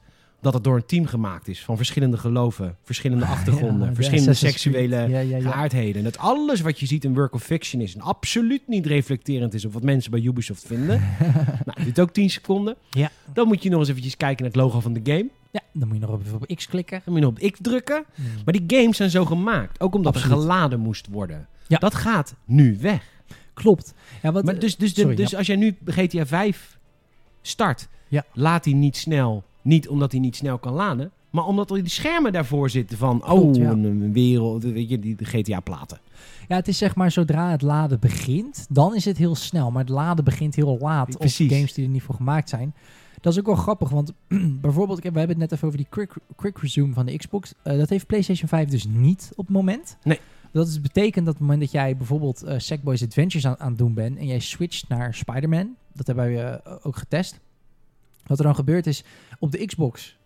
dat het door een team gemaakt is. Van verschillende geloven, verschillende achtergronden, Ja, de verschillende seksuele Ja, geaardheden. En dat alles wat je ziet in work of fiction is en absoluut niet reflecterend is op wat mensen bij Ubisoft vinden. nou, dit ook 10 seconden. Ja. Dan moet je nog eens eventjes kijken naar het logo van de game. Ja, dan moet je nog even op X klikken. Dan moet je nog op X drukken. Hmm. Maar die games zijn zo gemaakt. Ook omdat er Absoluut. geladen moest worden. Ja. Dat gaat nu weg. Klopt. Ja, wat, Maar dus, dus, sorry, dus als jij nu GTA 5 start, Ja. laat hij niet snel. Niet omdat hij niet snel kan laden. Maar omdat er die schermen daarvoor zitten van... Oh, ja. een, wereld, weet je, die GTA-platen. Ja, het is zeg maar zodra het laden begint, dan is het heel snel. Maar het laden begint heel laat op games die er niet voor gemaakt zijn. Dat is ook wel grappig, want bijvoorbeeld, we hebben het net even over die quick, quick resume van de Xbox. Eh, dat heeft PlayStation 5 dus niet op het moment. Nee. Dat is, betekent dat op het moment dat jij bijvoorbeeld eh Sackboys Adventures aan, aan het doen bent en jij switcht naar Spider-Man, dat hebben wij eh, ook getest. Wat er dan gebeurt is, op de Xbox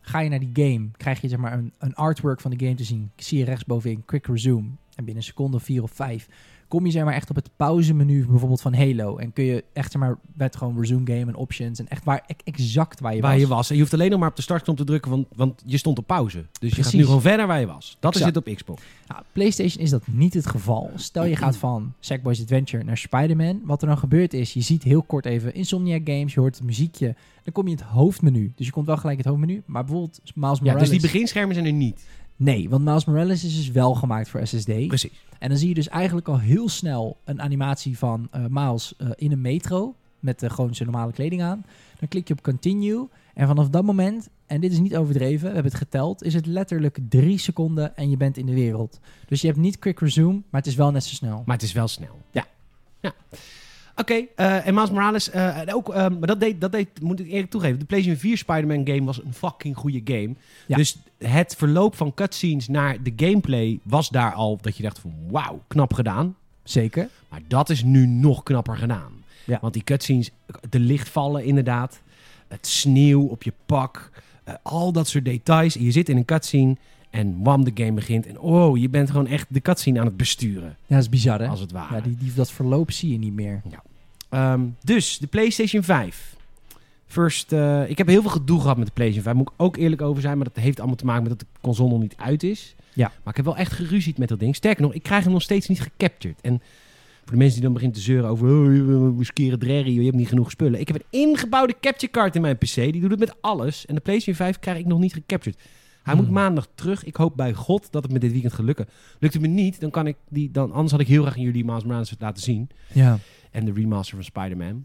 ga je naar die game, krijg je zeg maar een, een artwork van de game te zien. Zie je rechtsbovenin quick resume. En binnen een seconde vier of vijf kom je zeg maar echt op het pauzemenu bijvoorbeeld van Halo. En kun je echt zeg maar met gewoon resume game en options en echt waar, e- exact waar je waar was. je was. En je hoeft alleen nog maar op de startknop te drukken, want, want je stond op pauze. Dus je gaat nu gewoon verder waar je was. Dat Exact. is het op Xbox. Nou, PlayStation is dat niet het geval. Stel je gaat van Sackboy's Adventure naar Spider-Man. Wat er dan gebeurt is, je ziet heel kort even Insomniac Games, je hoort het muziekje. Dan kom je in het hoofdmenu. Dus je komt wel gelijk in het hoofdmenu. Maar bijvoorbeeld Miles Ja, dus die beginschermen zijn er niet. Nee, want Miles Morales is dus wel gemaakt voor SSD. Precies. En dan zie je dus eigenlijk al heel snel een animatie van eh, Miles eh, in een metro. Met gewoon zijn normale kleding aan. Dan klik je op continue. En vanaf dat moment, en dit is niet overdreven, we hebben het geteld, is het letterlijk drie seconden en je bent in de wereld. Dus je hebt niet quick resume, maar het is wel net zo snel. Maar het is wel snel. Ja. ja. Oké, eh, en Miles Morales, ook, maar dat deed, dat deed, moet ik eerlijk toegeven, de PlayStation 4 Spider-Man game was een fucking goede game. Ja. Dus het verloop van cutscenes naar de gameplay was daar al, dat je dacht van wauw, knap gedaan. Zeker. Maar dat is nu nog knapper gedaan. Ja. Want die cutscenes, de licht vallen inderdaad, het sneeuw op je pak, eh, al dat soort details. Je zit in een cutscene en wam, de game begint. En oh, je bent gewoon echt de cutscene aan het besturen, Ja, dat is bizar hè? als het ware. Ja, die, die, dat verloop zie je niet meer. Ehm, dus, de PlayStation 5. First, eh, ik heb heel veel gedoe gehad met de PlayStation 5. Moet ik ook eerlijk over zijn. Maar dat heeft allemaal te maken met dat de console nog niet uit is. Ja. Maar ik heb wel echt geruzied met dat ding. Sterker nog, ik krijg hem nog steeds niet gecaptured. En voor de mensen die dan beginnen te zeuren over... Oh, skeren drerrie, je hebt niet genoeg spullen. Ik heb een ingebouwde capture card in mijn PC. Die doet het met alles. En de PlayStation 5 krijg ik nog niet gecaptured. Hij moet Hmm. maandag terug. Ik hoop bij God dat het me dit weekend gaat lukken. Lukt het me niet, dan kan ik die... Dan, anders had ik heel graag aan jullie Miles Morales laten zien. Ja. En de remaster van Spider-Man.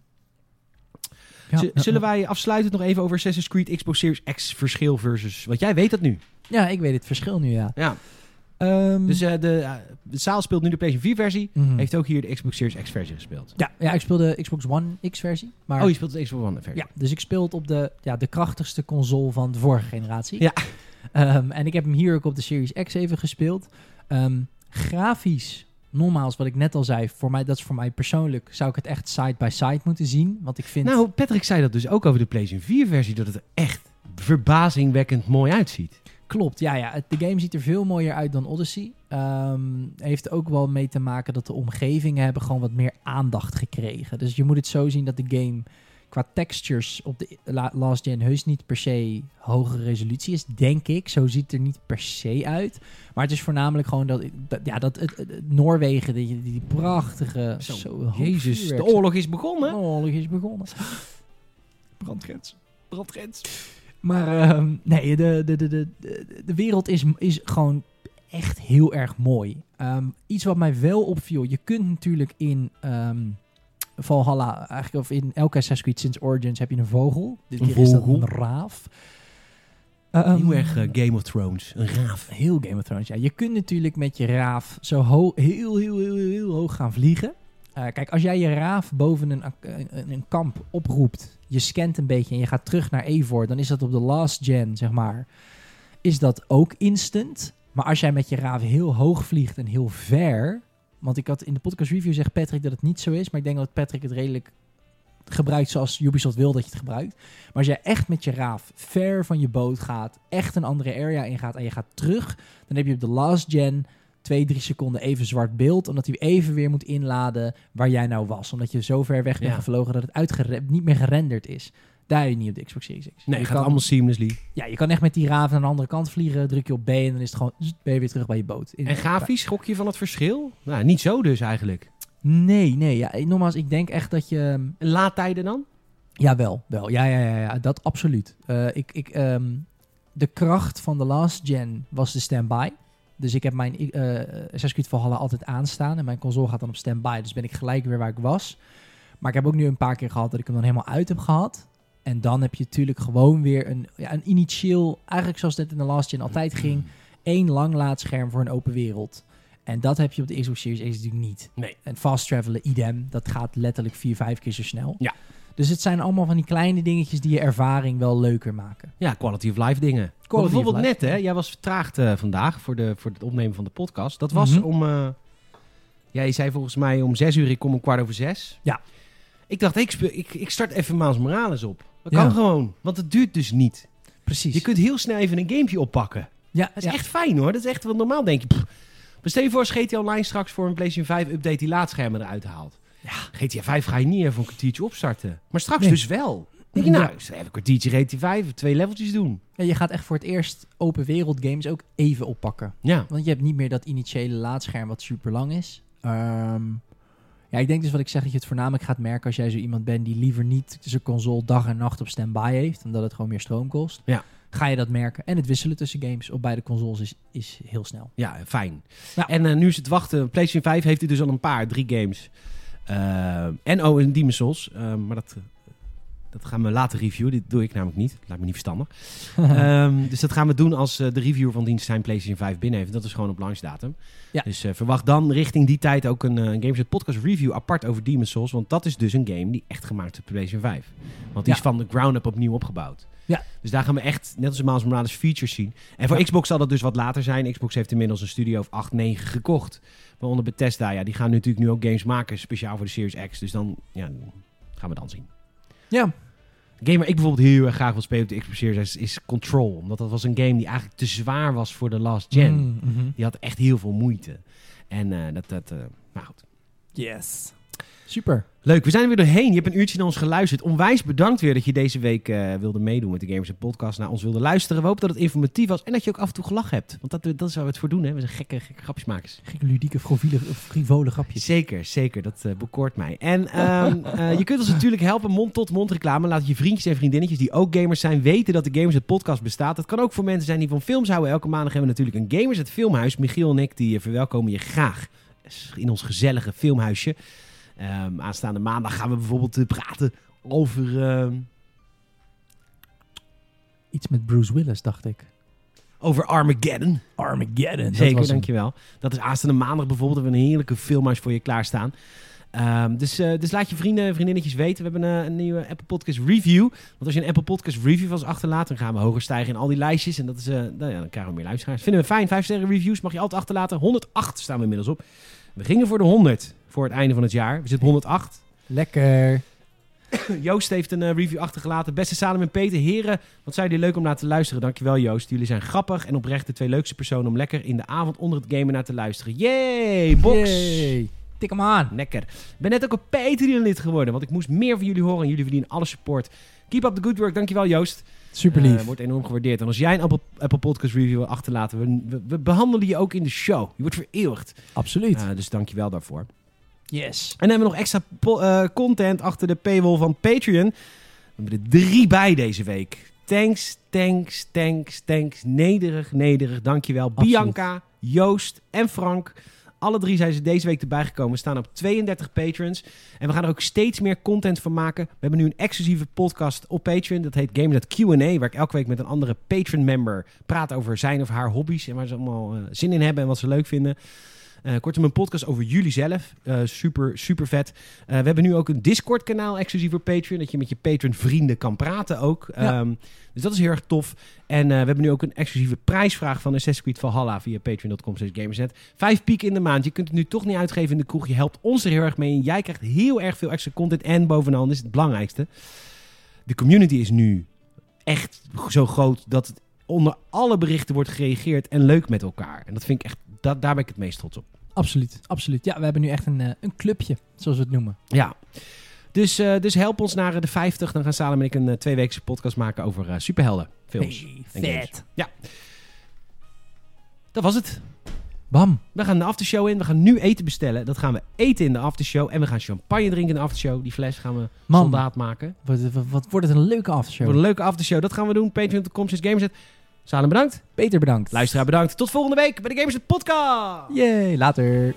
Zullen wij afsluitend nog even over Assassin's Creed Xbox Series X verschil versus... Want jij weet dat nu. Ja, ik weet het verschil nu, ja. Ja. Ehm, Dus eh, de, eh, de zaal speelt nu de PlayStation 4 versie. mhm. Heeft ook hier de Xbox Series X versie gespeeld. ja, ja, ik speelde Xbox One X versie. Maar Oh, je speelt de Xbox One versie. Ja, dus ik speel het op de, ja, de krachtigste console van de vorige generatie. Ja. Ehm, en ik heb hem hier ook op de Series X even gespeeld. Ehm, grafisch, nogmaals wat ik net al zei, voor mij, dat is voor mij persoonlijk, zou ik het echt side by side moeten zien. Want ik vind... Nou, Patrick zei dat dus ook over de PlayStation 4 versie. Dat het er echt verbazingwekkend mooi uitziet. Klopt, ja, ja. De game ziet er veel mooier uit dan Odyssey. Ehm, heeft ook wel mee te maken dat de omgevingen hebben gewoon wat meer aandacht gekregen. Dus je moet het zo zien dat de game qua textures op de la- last gen heus niet per se hogere resolutie is, denk ik. Zo ziet het er niet per se uit. Maar het is voornamelijk gewoon dat, dat- ja, dat het, Noorwegen, die, die prachtige... Zo, Jezus, de oorlog is begonnen. De oorlog is begonnen. Brandgrens. Brandgrens. Maar ehm, nee, de, de, de, de, de, de wereld is, is gewoon echt heel erg mooi. Ehm, iets wat mij wel opviel, je kunt natuurlijk in ehm, Valhalla, eigenlijk of in elke Assassin's sinds Origins heb je een vogel. Dit Een keer is dat een raaf. Ehm, Heel erg eh, Game of Thrones. Een raaf. Heel Game of Thrones, ja. Je kunt natuurlijk met je raaf zo heel, heel, heel, heel, heel hoog gaan vliegen. Eh, kijk, als jij je raaf boven een, een, een kamp oproept, je scant een beetje en je gaat terug naar Eivor, dan is dat op de last gen, zeg maar, is dat ook instant. Maar als jij met je raaf heel hoog vliegt en heel ver, want ik had in de podcast review zegt Patrick dat het niet zo is, maar ik denk dat Patrick het redelijk gebruikt zoals Ubisoft wil dat je het gebruikt. Maar als jij echt met je raaf ver van je boot gaat, echt een andere area ingaat en je gaat terug, dan heb je op de last gen twee, drie seconden even zwart beeld, omdat hij even weer moet inladen waar jij nou was. Omdat je zo ver weg bent Ja. gevlogen dat het niet meer gerenderd is. Daar je niet op de Xbox Series X. Nee, je gaat kan, allemaal seamlessly. Ja, je kan echt met die raaf naar de andere kant vliegen, druk je op B en dan is het gewoon, ben je weer terug bij je boot. In- En grafisch, schrok je van het verschil? Nou, niet zo dus eigenlijk. Nee, nee. Ja, nogmaals, ik denk echt dat je... En laadtijden dan? Ja, wel. wel. Ja, ja, ja, ja, dat absoluut. Eh, ik, ik, ehm, de kracht van de last gen was de standby. Dus ik heb mijn eh Assassin's Creed Valhalla altijd aanstaan. En mijn console gaat dan op standby. Dus ben ik gelijk weer waar ik was. Maar ik heb ook nu een paar keer gehad dat ik hem dan helemaal uit heb gehad. En dan heb je natuurlijk gewoon weer een, ja, een initieel... Eigenlijk zoals het in de last gen altijd ging. één lang laadscherm voor een open wereld. En dat heb je op de Xbox Series X natuurlijk niet. Nee. En fast travelen, idem. Dat gaat letterlijk vier, vijf keer zo snel. Ja. Dus het zijn allemaal van die kleine dingetjes die je ervaring wel leuker maken. Ja, quality of life dingen. of bijvoorbeeld life. net, hè? Jij was vertraagd eh, vandaag voor, de, voor het opnemen van de podcast. Dat was Mhm. om... ja, je zei volgens mij om zes uur, ik kom om kwart over zes. Ja. Ik dacht, ik, speel, ik, ik start even Miles Morales op. Dat kan gewoon, want het duurt dus niet. Precies. Je kunt heel snel even een gamepje oppakken. ja, Dat is ja. echt fijn hoor. Dat is echt, want normaal denk je... Pff, maar stel je voor als GTA Online straks voor een PlayStation 5 update die laadschermen eruit haalt. Ja. GTA 5 ga je niet even een kwartiertje opstarten. Maar straks Nee. dus wel. Denk je, nou, Ja. even een kwartiertje GTA 5, twee leveltjes doen. Ja, je gaat echt voor het eerst open wereld games ook even oppakken. Ja. Want je hebt niet meer dat initiële laadscherm wat super lang is. Ehm, ja, ik denk dus wat ik zeg dat je het voornamelijk gaat merken als jij zo iemand bent die liever niet zijn console dag en nacht op standby heeft, omdat het gewoon meer stroom kost. Ja. Ga je dat merken. En het wisselen tussen games op beide consoles is, is heel snel. Ja, fijn. En eh, nu is het wachten. PlayStation 5 heeft er dus al een paar, drie games. Eh, en oh, en Demon's Souls. Eh, maar dat, dat gaan we later reviewen. Dit doe ik namelijk niet. Dat lijkt me niet verstandig. Ehm, dus dat gaan we doen als eh, de reviewer van dienst zijn PlayStation 5 binnen heeft. Dat is gewoon op launchdatum. Ja. Dus eh, verwacht dan richting die tijd ook een, uh, een Gameset podcast review apart over Demon's Souls. Want dat is dus een game die echt gemaakt is op PlayStation 5. Want die Ja. is van de ground up opnieuw opgebouwd. Ja. Dus daar gaan we echt, net als Miles Morales, features zien. En voor Ja. Xbox zal dat dus wat later zijn. Xbox heeft inmiddels een studio of 8, 9 gekocht. Waaronder Bethesda, ja, die gaan natuurlijk nu ook games maken, speciaal voor de Series X. Dus dan, ja, gaan we dan zien. Ja, Een game waar ik bijvoorbeeld heel erg graag wil spelen op de Xbox Series is, Control. Omdat dat was een game die eigenlijk te zwaar was voor de last gen. Mm, mhm. Die had echt heel veel moeite. En eh, dat, dat eh, nou goed. Yes. Super. Leuk, we zijn er weer doorheen. Je hebt een uurtje naar ons geluisterd. Onwijs bedankt weer dat je deze week eh, wilde meedoen met de Gamers Podcast. Naar ons wilde luisteren. We hopen dat het informatief was en dat je ook af en toe gelachen hebt. Want dat, dat is waar we het voor doen, hè. We zijn gekke, gekke grapjesmakers. Gekke ludieke, frivole, frivole grapjes. Zeker, zeker. Dat eh, bekoort mij. En ehm, eh, je kunt ons natuurlijk helpen, mond-tot-mond reclame. Laat je vriendjes en vriendinnetjes die ook gamers zijn weten dat de Gamers het podcast bestaat. Dat kan ook voor mensen zijn die van films houden. Elke maandag hebben we natuurlijk een Gamers het Filmhuis. Michiel en ik die verwelkomen je graag in ons gezellige filmhuisje. Ehm, aanstaande maandag gaan we bijvoorbeeld eh, praten over... ehm, Iets met Bruce Willis, dacht ik. over Armageddon. Armageddon. Zeker, dankjewel. Dat is aanstaande maandag bijvoorbeeld. Hebben we een heerlijke filmhuis voor je klaarstaan. Ehm, dus, eh, dus laat je vrienden en vriendinnetjes weten. We hebben eh, een nieuwe Apple Podcast review. Want als je een Apple Podcast review van ons achterlaat, dan gaan we hoger stijgen in al die lijstjes. En dat is, eh, nou ja, dan krijgen we meer luisteraars. Vinden we fijn. Vijf sterren reviews mag je altijd achterlaten. 108 staan we inmiddels op. We gingen voor de 100 voor het einde van het jaar. We zitten op 108. Lekker. Joost heeft een eh, review achtergelaten. Beste Salem en Peter, heren, wat zijn jullie leuk om naar te luisteren. Dankjewel Joost. Jullie zijn grappig en oprecht de twee leukste personen om lekker in de avond onder het gamen naar te luisteren. Yay, box! Yay. Tik hem aan. Lekker. Ik ben net ook een Patreon lid geworden, want ik moest meer van jullie horen en jullie verdienen alle support. Keep up the good work. Dankjewel Joost. Super lief. Eh, wordt enorm gewaardeerd. En als jij een Apple, Apple Podcast review wil achterlaten, we, we, we behandelen je ook in de show. Je wordt vereeuwigd. Absoluut. Eh, dus dankjewel daarvoor. yes. En dan hebben we nog extra eh, content achter de paywall van Patreon. We hebben er drie bij deze week. Thanks, thanks, thanks, thanks. Nederig, nederig. Dankjewel. Absoluut. Bianca, Joost en Frank. Alle drie zijn ze deze week erbij gekomen. We staan op 32 patrons. En we gaan er ook steeds meer content van maken. We hebben nu een exclusieve podcast op Patreon. Dat heet Games Q&A. Waar ik elke week met een andere Patreon-member praat over zijn of haar hobby's. En waar ze allemaal eh, zin in hebben en wat ze leuk vinden. Eh, kortom, een podcast over jullie zelf. Eh, super, super vet. Eh, we hebben nu ook een Discord-kanaal exclusief voor Patreon. Dat je met je Patreon-vrienden kan praten ook. Ja. Ehm, dus dat is heel erg tof. En we hebben nu ook een exclusieve prijsvraag van Assassin's Creed Valhalla via patreon.com gamersnet. Vijf pieken in de maand. Je kunt het nu toch niet uitgeven in de kroeg. Je helpt ons er heel erg mee. En jij krijgt heel erg veel extra content. En bovenal, is het belangrijkste. De community is nu echt zo groot dat het onder alle berichten wordt gereageerd en leuk met elkaar. En dat vind ik echt, dat, daar ben ik het meest trots op. Absoluut. Absoluut. Ja, we hebben nu echt een, eh, een clubje, zoals we het noemen. Ja. Dus, eh, dus help ons naar eh, de 50. Dan gaan Salem en ik een uh, tweeweekse podcast maken over superhelden films. Hey, en games. vet. Dat was het. Bam. We gaan de aftershow in. We gaan nu eten bestellen. Dat gaan we eten in de aftershow. En we gaan champagne drinken in de aftershow. Die fles gaan we Man. soldaat maken. Wat, wat, wat wordt het een leuke aftershow. Een leuke aftershow. Dat gaan we doen. Patreon.com Gamerset. Salem bedankt. Peter bedankt. Luisteraar bedankt. Tot volgende week bij de Gamerset Podcast. Yay, later.